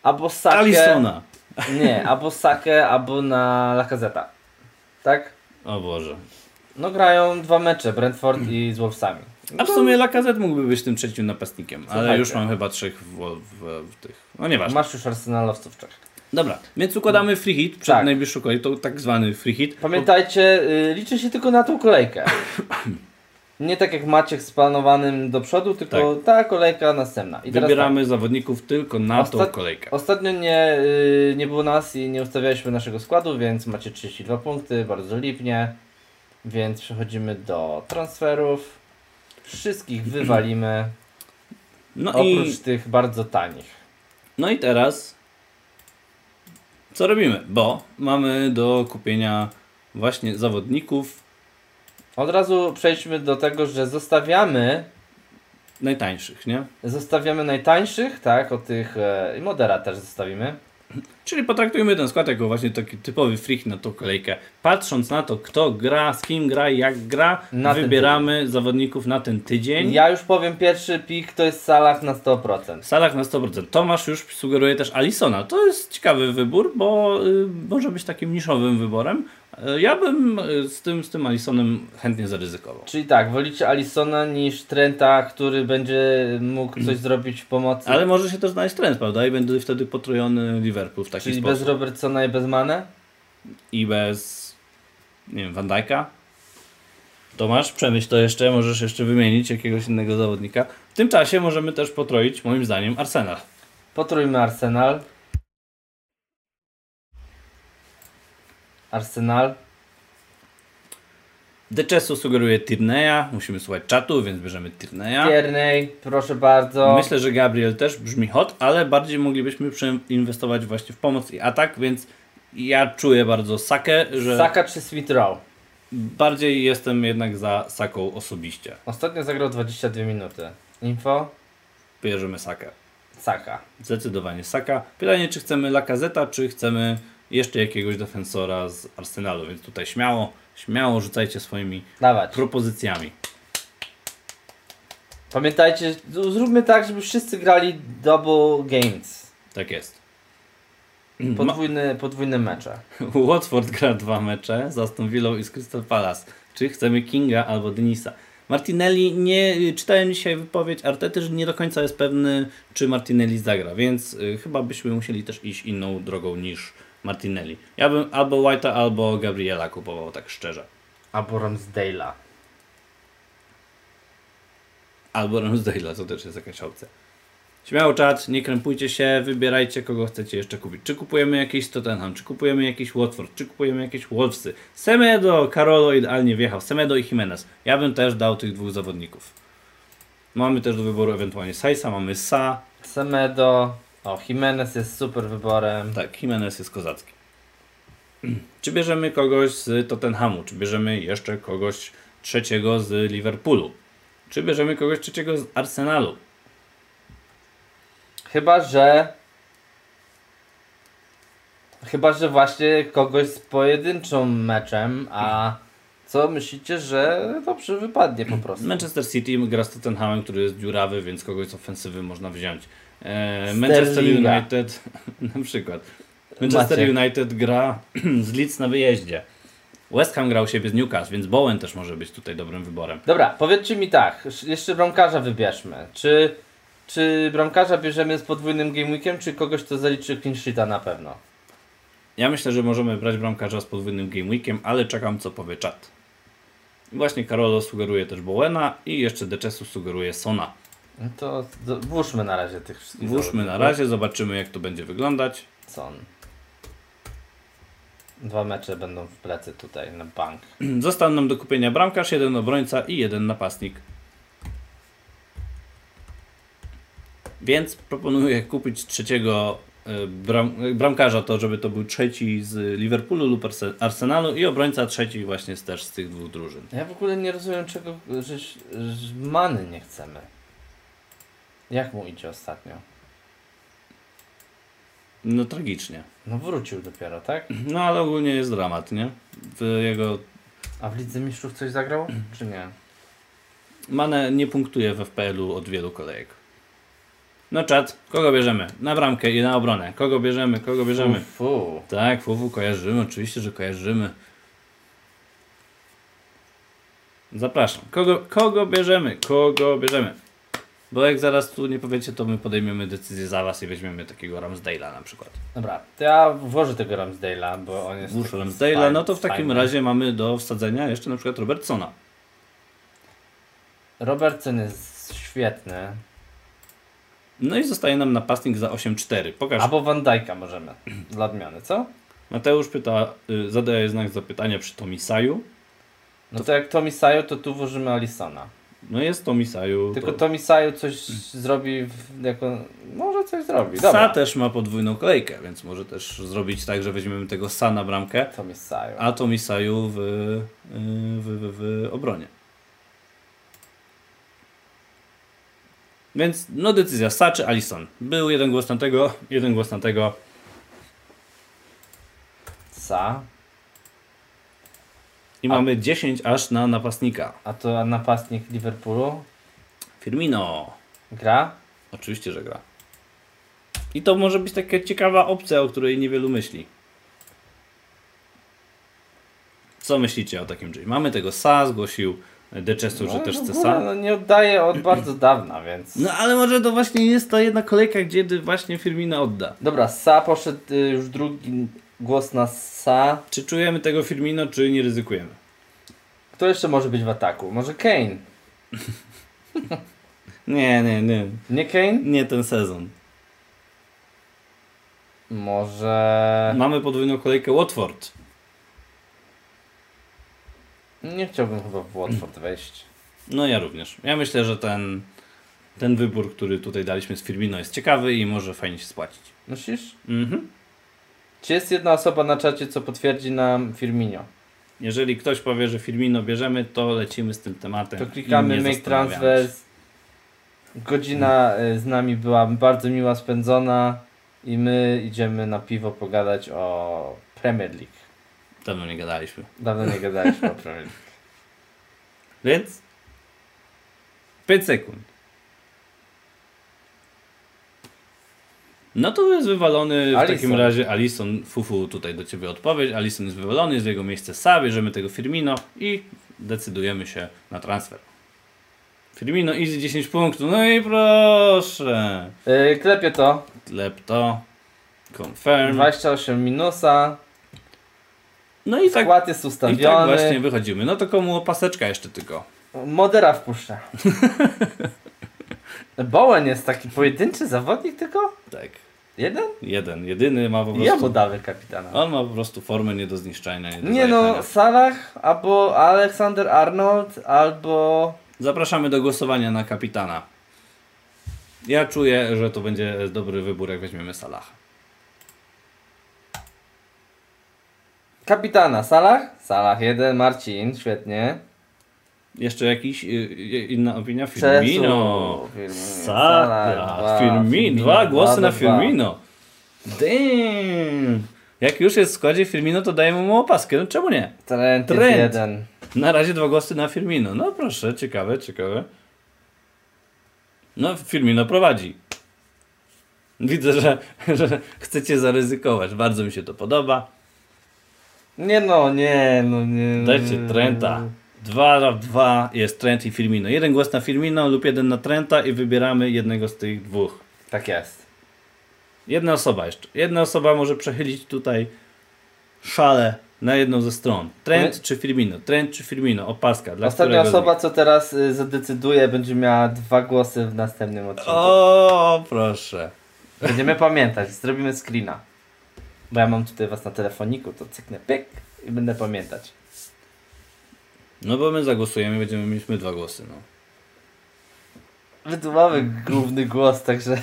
albo Sakę. Alisona. Nie, albo Sakę, albo na Lacazeta. Tak? O Boże. No grają dwa mecze, Brentford i z Wolvesami. A w sumie Lacazette mógłby być tym trzecim napastnikiem, ale Słuchajcie. już mam chyba trzech w, w, w tych. No nieważne. Masz już arsenalowców w Czech. Dobra, więc układamy free hit przed Tak. najbliższą kolejką, tak zwany free hit. Pamiętajcie, y, liczy się tylko na tą kolejkę. <coughs> Nie tak jak Maciek z planowanym do przodu, tylko ta kolejka następna. I Wybieramy zawodników tylko na tą Ostat- kolejkę. tak. Ostatnio nie, y, nie było nas i nie ustawialiśmy naszego składu, więc macie 32 punkty, bardzo lipnie. Więc przechodzimy do transferów. Wszystkich wywalimy, <clears throat> No oprócz i, tych bardzo tanich. no i teraz co robimy? Bo mamy do kupienia właśnie zawodników Od razu przejdźmy do tego, że zostawiamy najtańszych, nie? Zostawiamy najtańszych, tak, o tych e, i modera też zostawimy. Czyli potraktujmy ten skład jako właśnie taki typowy hit na tą kolejkę. Patrząc na to, kto gra, z kim gra jak gra, Na wybieramy zawodników na ten tydzień. Ja już powiem pierwszy pik to jest Salah na 100%. W salach na 100%. Tomasz już sugeruje też Alisona. To jest ciekawy wybór, bo y, może być takim niszowym wyborem. Y, ja bym y, z tym, z tym Alisonem chętnie zaryzykował. Czyli tak, wolicie Alisona niż Trenta, który będzie mógł coś zrobić w pomocy. Ale może się też znaleźć trend, prawda? I będzie wtedy potrojony Liverpool w taki Czyli sposób. bez Robertsona i bez Mane? I bez, nie wiem, Van Dijk'a. Tomasz, przemyśl to jeszcze, możesz jeszcze wymienić jakiegoś innego zawodnika. W tym czasie możemy też potroić, moim zdaniem, Arsenal. Potrójmy Arsenal. Arsenal. Decesu sugeruje Tierney'a, musimy słuchać czatu, więc bierzemy Tierney'a. Tierney, proszę bardzo. Myślę, że Gabriel też brzmi hot, ale bardziej moglibyśmy przeinwestować właśnie w pomoc i atak, więc ja czuję bardzo Sakę, że Saka czy Smith Rowe? bardziej jestem jednak za Saką osobiście. Ostatnio zagrał 22 minuty. Info? Bierzemy Sakę. Saka. Zdecydowanie Saka. Pytanie, czy chcemy Lacazeta, czy chcemy jeszcze jakiegoś defensora z Arsenalu, więc tutaj śmiało, śmiało rzucajcie swoimi Dawać. propozycjami. Pamiętajcie, zróbmy tak, żeby wszyscy grali double games. Tak jest. <clears throat> Podwójny, podwójne mecze. <laughs> Watford gra dwa mecze z Aston Villą i z Crystal Palace. Czy chcemy Kinga albo Denisa? Martinelli, nie czytałem dzisiaj wypowiedź Artety, że nie do końca jest pewny, czy Martinelli zagra, więc y, chyba byśmy musieli też iść inną drogą niż Martinelli. Ja bym albo White'a, albo Gabriela kupował, tak szczerze. Albo Ramsdale'a. Albo Ramsdale'a, to też jest jakaś opcja. Śmiało czat, nie krępujcie się, wybierajcie kogo chcecie jeszcze kupić. Czy kupujemy jakiś Tottenham, czy kupujemy jakiś Watford, czy kupujemy jakieś Wolvesy. Semedo, Karolo idealnie wjechał, Semedo i Jimenez. Ja bym też dał tych dwóch zawodników. Mamy też do wyboru ewentualnie Saisa, mamy Sa. Semedo. O, Jimenez jest super wyborem. Tak, Jimenez jest kozacki. <clears throat> Czy bierzemy kogoś z Tottenhamu, czy bierzemy jeszcze kogoś trzeciego z Liverpoolu, czy bierzemy kogoś trzeciego z Arsenalu. Chyba, że... Chyba, że właśnie kogoś z pojedynczą meczem, a co myślicie, że dobrze wypadnie po prostu? Manchester City gra z Tottenhamem, który jest dziurawy, więc kogoś z ofensywy można wziąć. E, Manchester. United, <laughs> na przykład. Manchester Maciek. United gra <clears throat> z Leeds na wyjeździe. West Ham grał siebie z Newcastle, więc Bowen też może być tutaj dobrym wyborem. Dobra, powiedzcie mi tak, sz- jeszcze bramkarza wybierzmy. Czy, czy bramkarza bierzemy z podwójnym game weekiem, czy kogoś, kto zaliczy clean na pewno? Ja myślę, że możemy brać bramkarza z podwójnym game weekiem, ale czekam co powie czat. Właśnie Karolo sugeruje też Bowena i jeszcze Decesu sugeruje Sona. No to do- włóżmy na razie tych wszystkich Włóżmy na razie, zobaczymy jak to będzie wyglądać. Son. Dwa mecze będą w plecy tutaj na bank. <clears throat> Został nam do kupienia bramkarz, jeden obrońca i jeden napastnik. Więc proponuję kupić trzeciego e, bram, e, bramkarza, to żeby to był trzeci z Liverpoolu lub Arse- Arsenalu i obrońca trzeci właśnie też z tych dwóch drużyn. Ja w ogóle nie rozumiem czego, że, że many nie chcemy. Jak mu idzie ostatnio? No tragicznie. No wrócił dopiero, tak? No ale ogólnie jest dramat, nie? W jego A w Lidze Mistrzów coś zagrał? Czy nie? Mane nie punktuje w FPL-u od wielu kolejek. No czat, kogo bierzemy? Na bramkę i na obronę. Kogo bierzemy? Kogo bierzemy? Fu, fu. Tak, Fufu kojarzymy, oczywiście, że kojarzymy. Zapraszam. Kogo, kogo bierzemy? Kogo bierzemy? Bo jak zaraz tu nie powiecie, to my podejmiemy decyzję za was i weźmiemy takiego Ramsdale'a na przykład. Dobra, to ja włożę tego Ramsdale'a, bo on jest... Włóż Ramsdale'a, no to w takim fajny. razie mamy do wsadzenia jeszcze na przykład Robertsona. Robertson jest świetny. No i zostaje nam napastnik za 8-4. Pokaż. Albo Van Dijk'a możemy, <clears throat> dla odmiany, co? Mateusz pyta, y, zadaje znak zapytania przy Tomisaju. No to jak Tommy Sayo, to tu włożymy Alisona. No jest Tomisaju. Tylko to... Sayo coś zrobi w, jako... Może coś zrobi, Sa dobra. też ma podwójną kolejkę, więc może też zrobić tak, że weźmiemy tego Sa na bramkę, Sayo. a Tomisaju w, y, w, w, w obronie. Więc no decyzja, Sa czy Alison. Był jeden głos na tego, jeden głos na tego. Sa. I A- mamy 10 aż na napastnika. A to napastnik Liverpoolu Firmino. gra? Oczywiście, że gra. I to może być taka ciekawa opcja, o której niewielu myśli. Co myślicie o takim Jay? Mamy tego Sa, zgłosił Decesu, że No, też w chce Sa. No, nie oddaje od bardzo <clears throat> dawna, więc... No ale może to właśnie jest ta jedna kolejka, gdzie właśnie Firmina odda. Dobra, Sa poszedł y, już drugi głos na Sa. Czy czujemy tego Firmino, czy nie ryzykujemy? Kto jeszcze może być w ataku? Może Kane? <laughs> Nie, nie, nie. Nie Kane? Nie ten sezon. Może... Mamy podwójną kolejkę Watford. Nie chciałbym chyba w Watford wejść. No ja również. Ja myślę, że ten, ten wybór, który tutaj daliśmy z Firmino jest ciekawy i może fajnie się spłacić. Myślisz? Mhm. Czy jest jedna osoba na czacie, co potwierdzi nam Firmino? Jeżeli ktoś powie, że Firmino bierzemy, to lecimy z tym tematem. To klikamy Make Transfers. Godzina y, z nami była bardzo miła spędzona i my idziemy na piwo pogadać o Premier League. Dawno nie gadaliśmy. Dawno nie gadaliśmy o Premier League. <laughs> Więc 5 sekund. No to jest wywalony w takim razie Alison Fufu tutaj do Ciebie odpowiedź. Alison jest wywalony, jest w jego miejsce Sa, bierzemy tego Firmino i decydujemy się na transfer. Firmino easy 10 punktów, no i proszę. Yy, klepię to. Klepto. Confirm. 28 minusa. No i tak, Skład jest i tak ustawiony. właśnie wychodzimy. No to komu opaseczka jeszcze tylko. Modera wpuszcza. <laughs> Bowen jest taki pojedynczy zawodnik tylko? Tak. Jeden? Jeden, jedyny ma po I ja prostu... mu damy kapitana. On ma po prostu formę nie do zniszczenia. Nie, do Nie no. Salah albo Alexander Arnold albo... Zapraszamy do głosowania na kapitana. Ja czuję, że to będzie dobry wybór, jak weźmiemy Salaha. Kapitana Salah? Salah jeden, Marcin, świetnie. Jeszcze jakiś y, y, inna opinia? Firmino. Dwa, Firmino. Dwa głosy na. Firmino. Damn. Jak już jest w składzie Firmino, to dajemy mu opaskę. No czemu nie? Trent, jest Trent. jeden. Na razie dwa głosy na Firmino. No proszę, ciekawe, ciekawe. No, Firmino prowadzi. Widzę, że, <laughs> że chcecie zaryzykować. Bardzo mi się to podoba. Nie no, nie, no nie. Dajcie Trenta. Dwa na dwa jest Trent i Firmino. Jeden głos na Firmino lub jeden na Trenta i wybieramy jednego z tych dwóch. Tak jest. Jedna osoba jeszcze. Jedna osoba może przechylić tutaj szale na jedną ze stron. Trent My- czy Firmino? Trent czy Firmino? Opaska. Dla Ostatnia osoba, co teraz y, zadecyduje, będzie miała dwa głosy w następnym odcinku. O, proszę. Będziemy pamiętać, zrobimy screena. Bo ja mam tutaj was na telefoniku, to cyknę pyk i będę pamiętać. No bo my zagłosujemy, będziemy mieć my dwa głosy. No. My tu mamy główny głos, także... <laughs>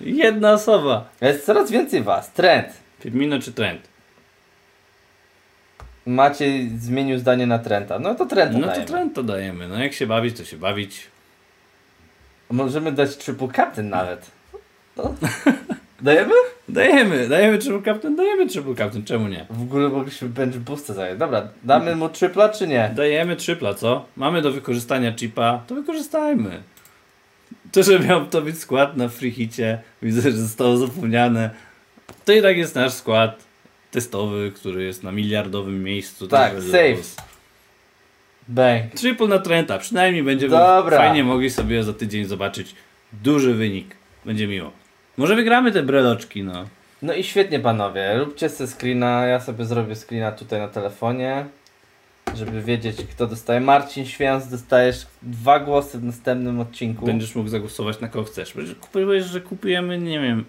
Jedna osoba. Jest coraz więcej was. Trend. Firmino czy Trent? Maciej zmienił zdanie na Trenta. No to Trenta No to dajemy. To dajemy. No jak się bawić, to się bawić. Możemy dać triple captain nawet. No. <laughs> Dajemy? Dajemy, dajemy triple captain, dajemy triple captain, czemu nie? W ogóle mogliśmy bench boostę zająć. Dobra, damy mu tripla czy nie? Dajemy tripla, co? Mamy do wykorzystania chipa, to wykorzystajmy. To, że miał to być skład na free hicie, widzę, że zostało zapomniane. To i tak jest nasz skład testowy, który jest na miliardowym miejscu. Tak, safe. Bang. Triple na Trenta, przynajmniej będziemy Dobra. fajnie mogli sobie za tydzień zobaczyć duży wynik. Będzie miło. Może wygramy te breloczki, no. No i świetnie panowie, róbcie sobie screena, ja sobie zrobię screena tutaj na telefonie, żeby wiedzieć kto dostaje. Marcin Święc, dostajesz dwa głosy w następnym odcinku. Będziesz mógł zagłosować na kogo chcesz. Powiesz, że kupujemy, nie wiem,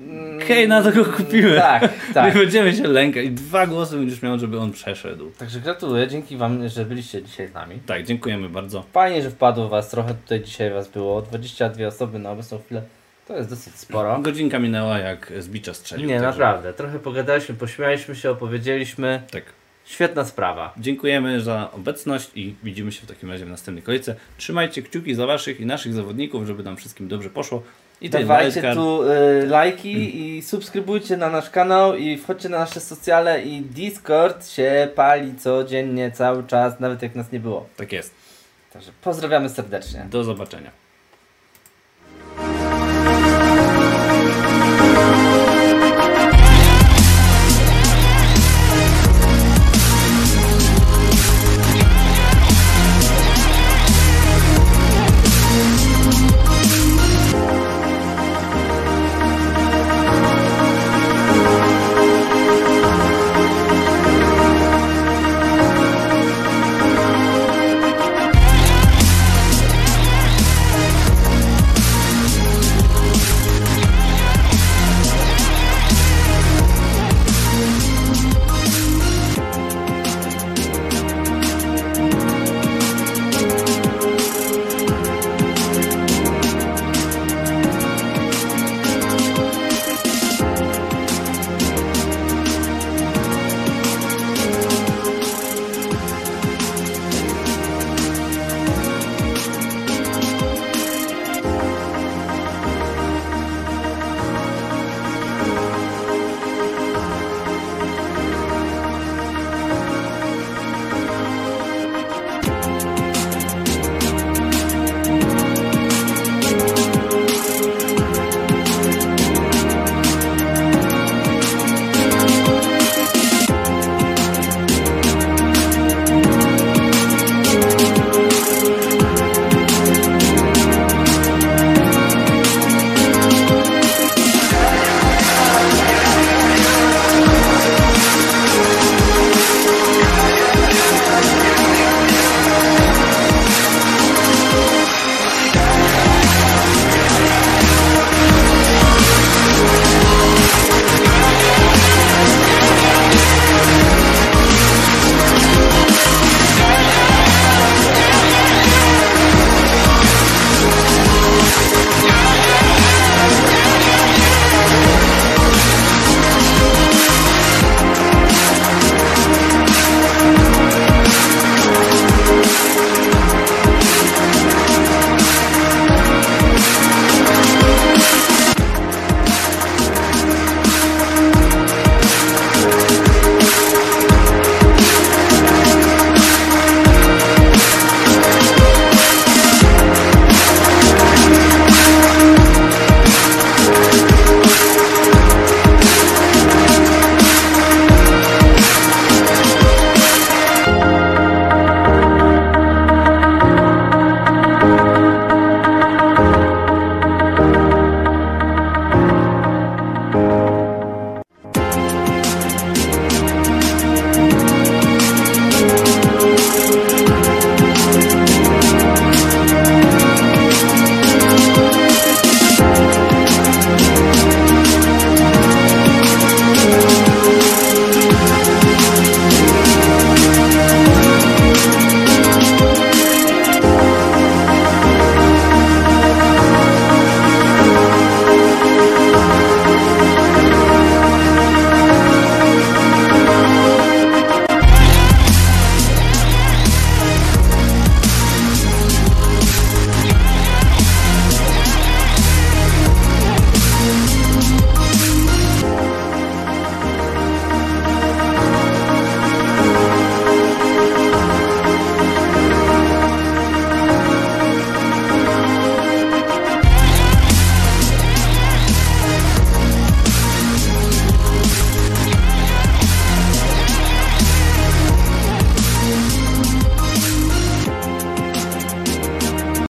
Mm, Hej, na to go kupimy. Tak, <laughs> tak. Nie będziemy się lękać. I dwa głosy będziesz miał, żeby on przeszedł. Także gratuluję, dzięki wam, że byliście dzisiaj z nami. Tak, dziękujemy bardzo. Fajnie, że wpadło was, trochę tutaj dzisiaj was było, 22 osoby na obecną chwilę, to jest dosyć sporo. Godzinka minęła jak z bicza strzelił. Nie, także- naprawdę, trochę pogadaliśmy, pośmialiśmy się, opowiedzieliśmy, Tak. świetna sprawa. Dziękujemy za obecność i widzimy się w takim razie w następnej kolejce. Trzymajcie kciuki za waszych i naszych zawodników, żeby nam wszystkim dobrze poszło. I Dawajcie tu y, lajki i subskrybujcie na nasz kanał i wchodźcie na nasze socjale i Discord się pali codziennie, cały czas, nawet jak nas nie było. Tak jest. Także pozdrawiamy serdecznie. Do zobaczenia.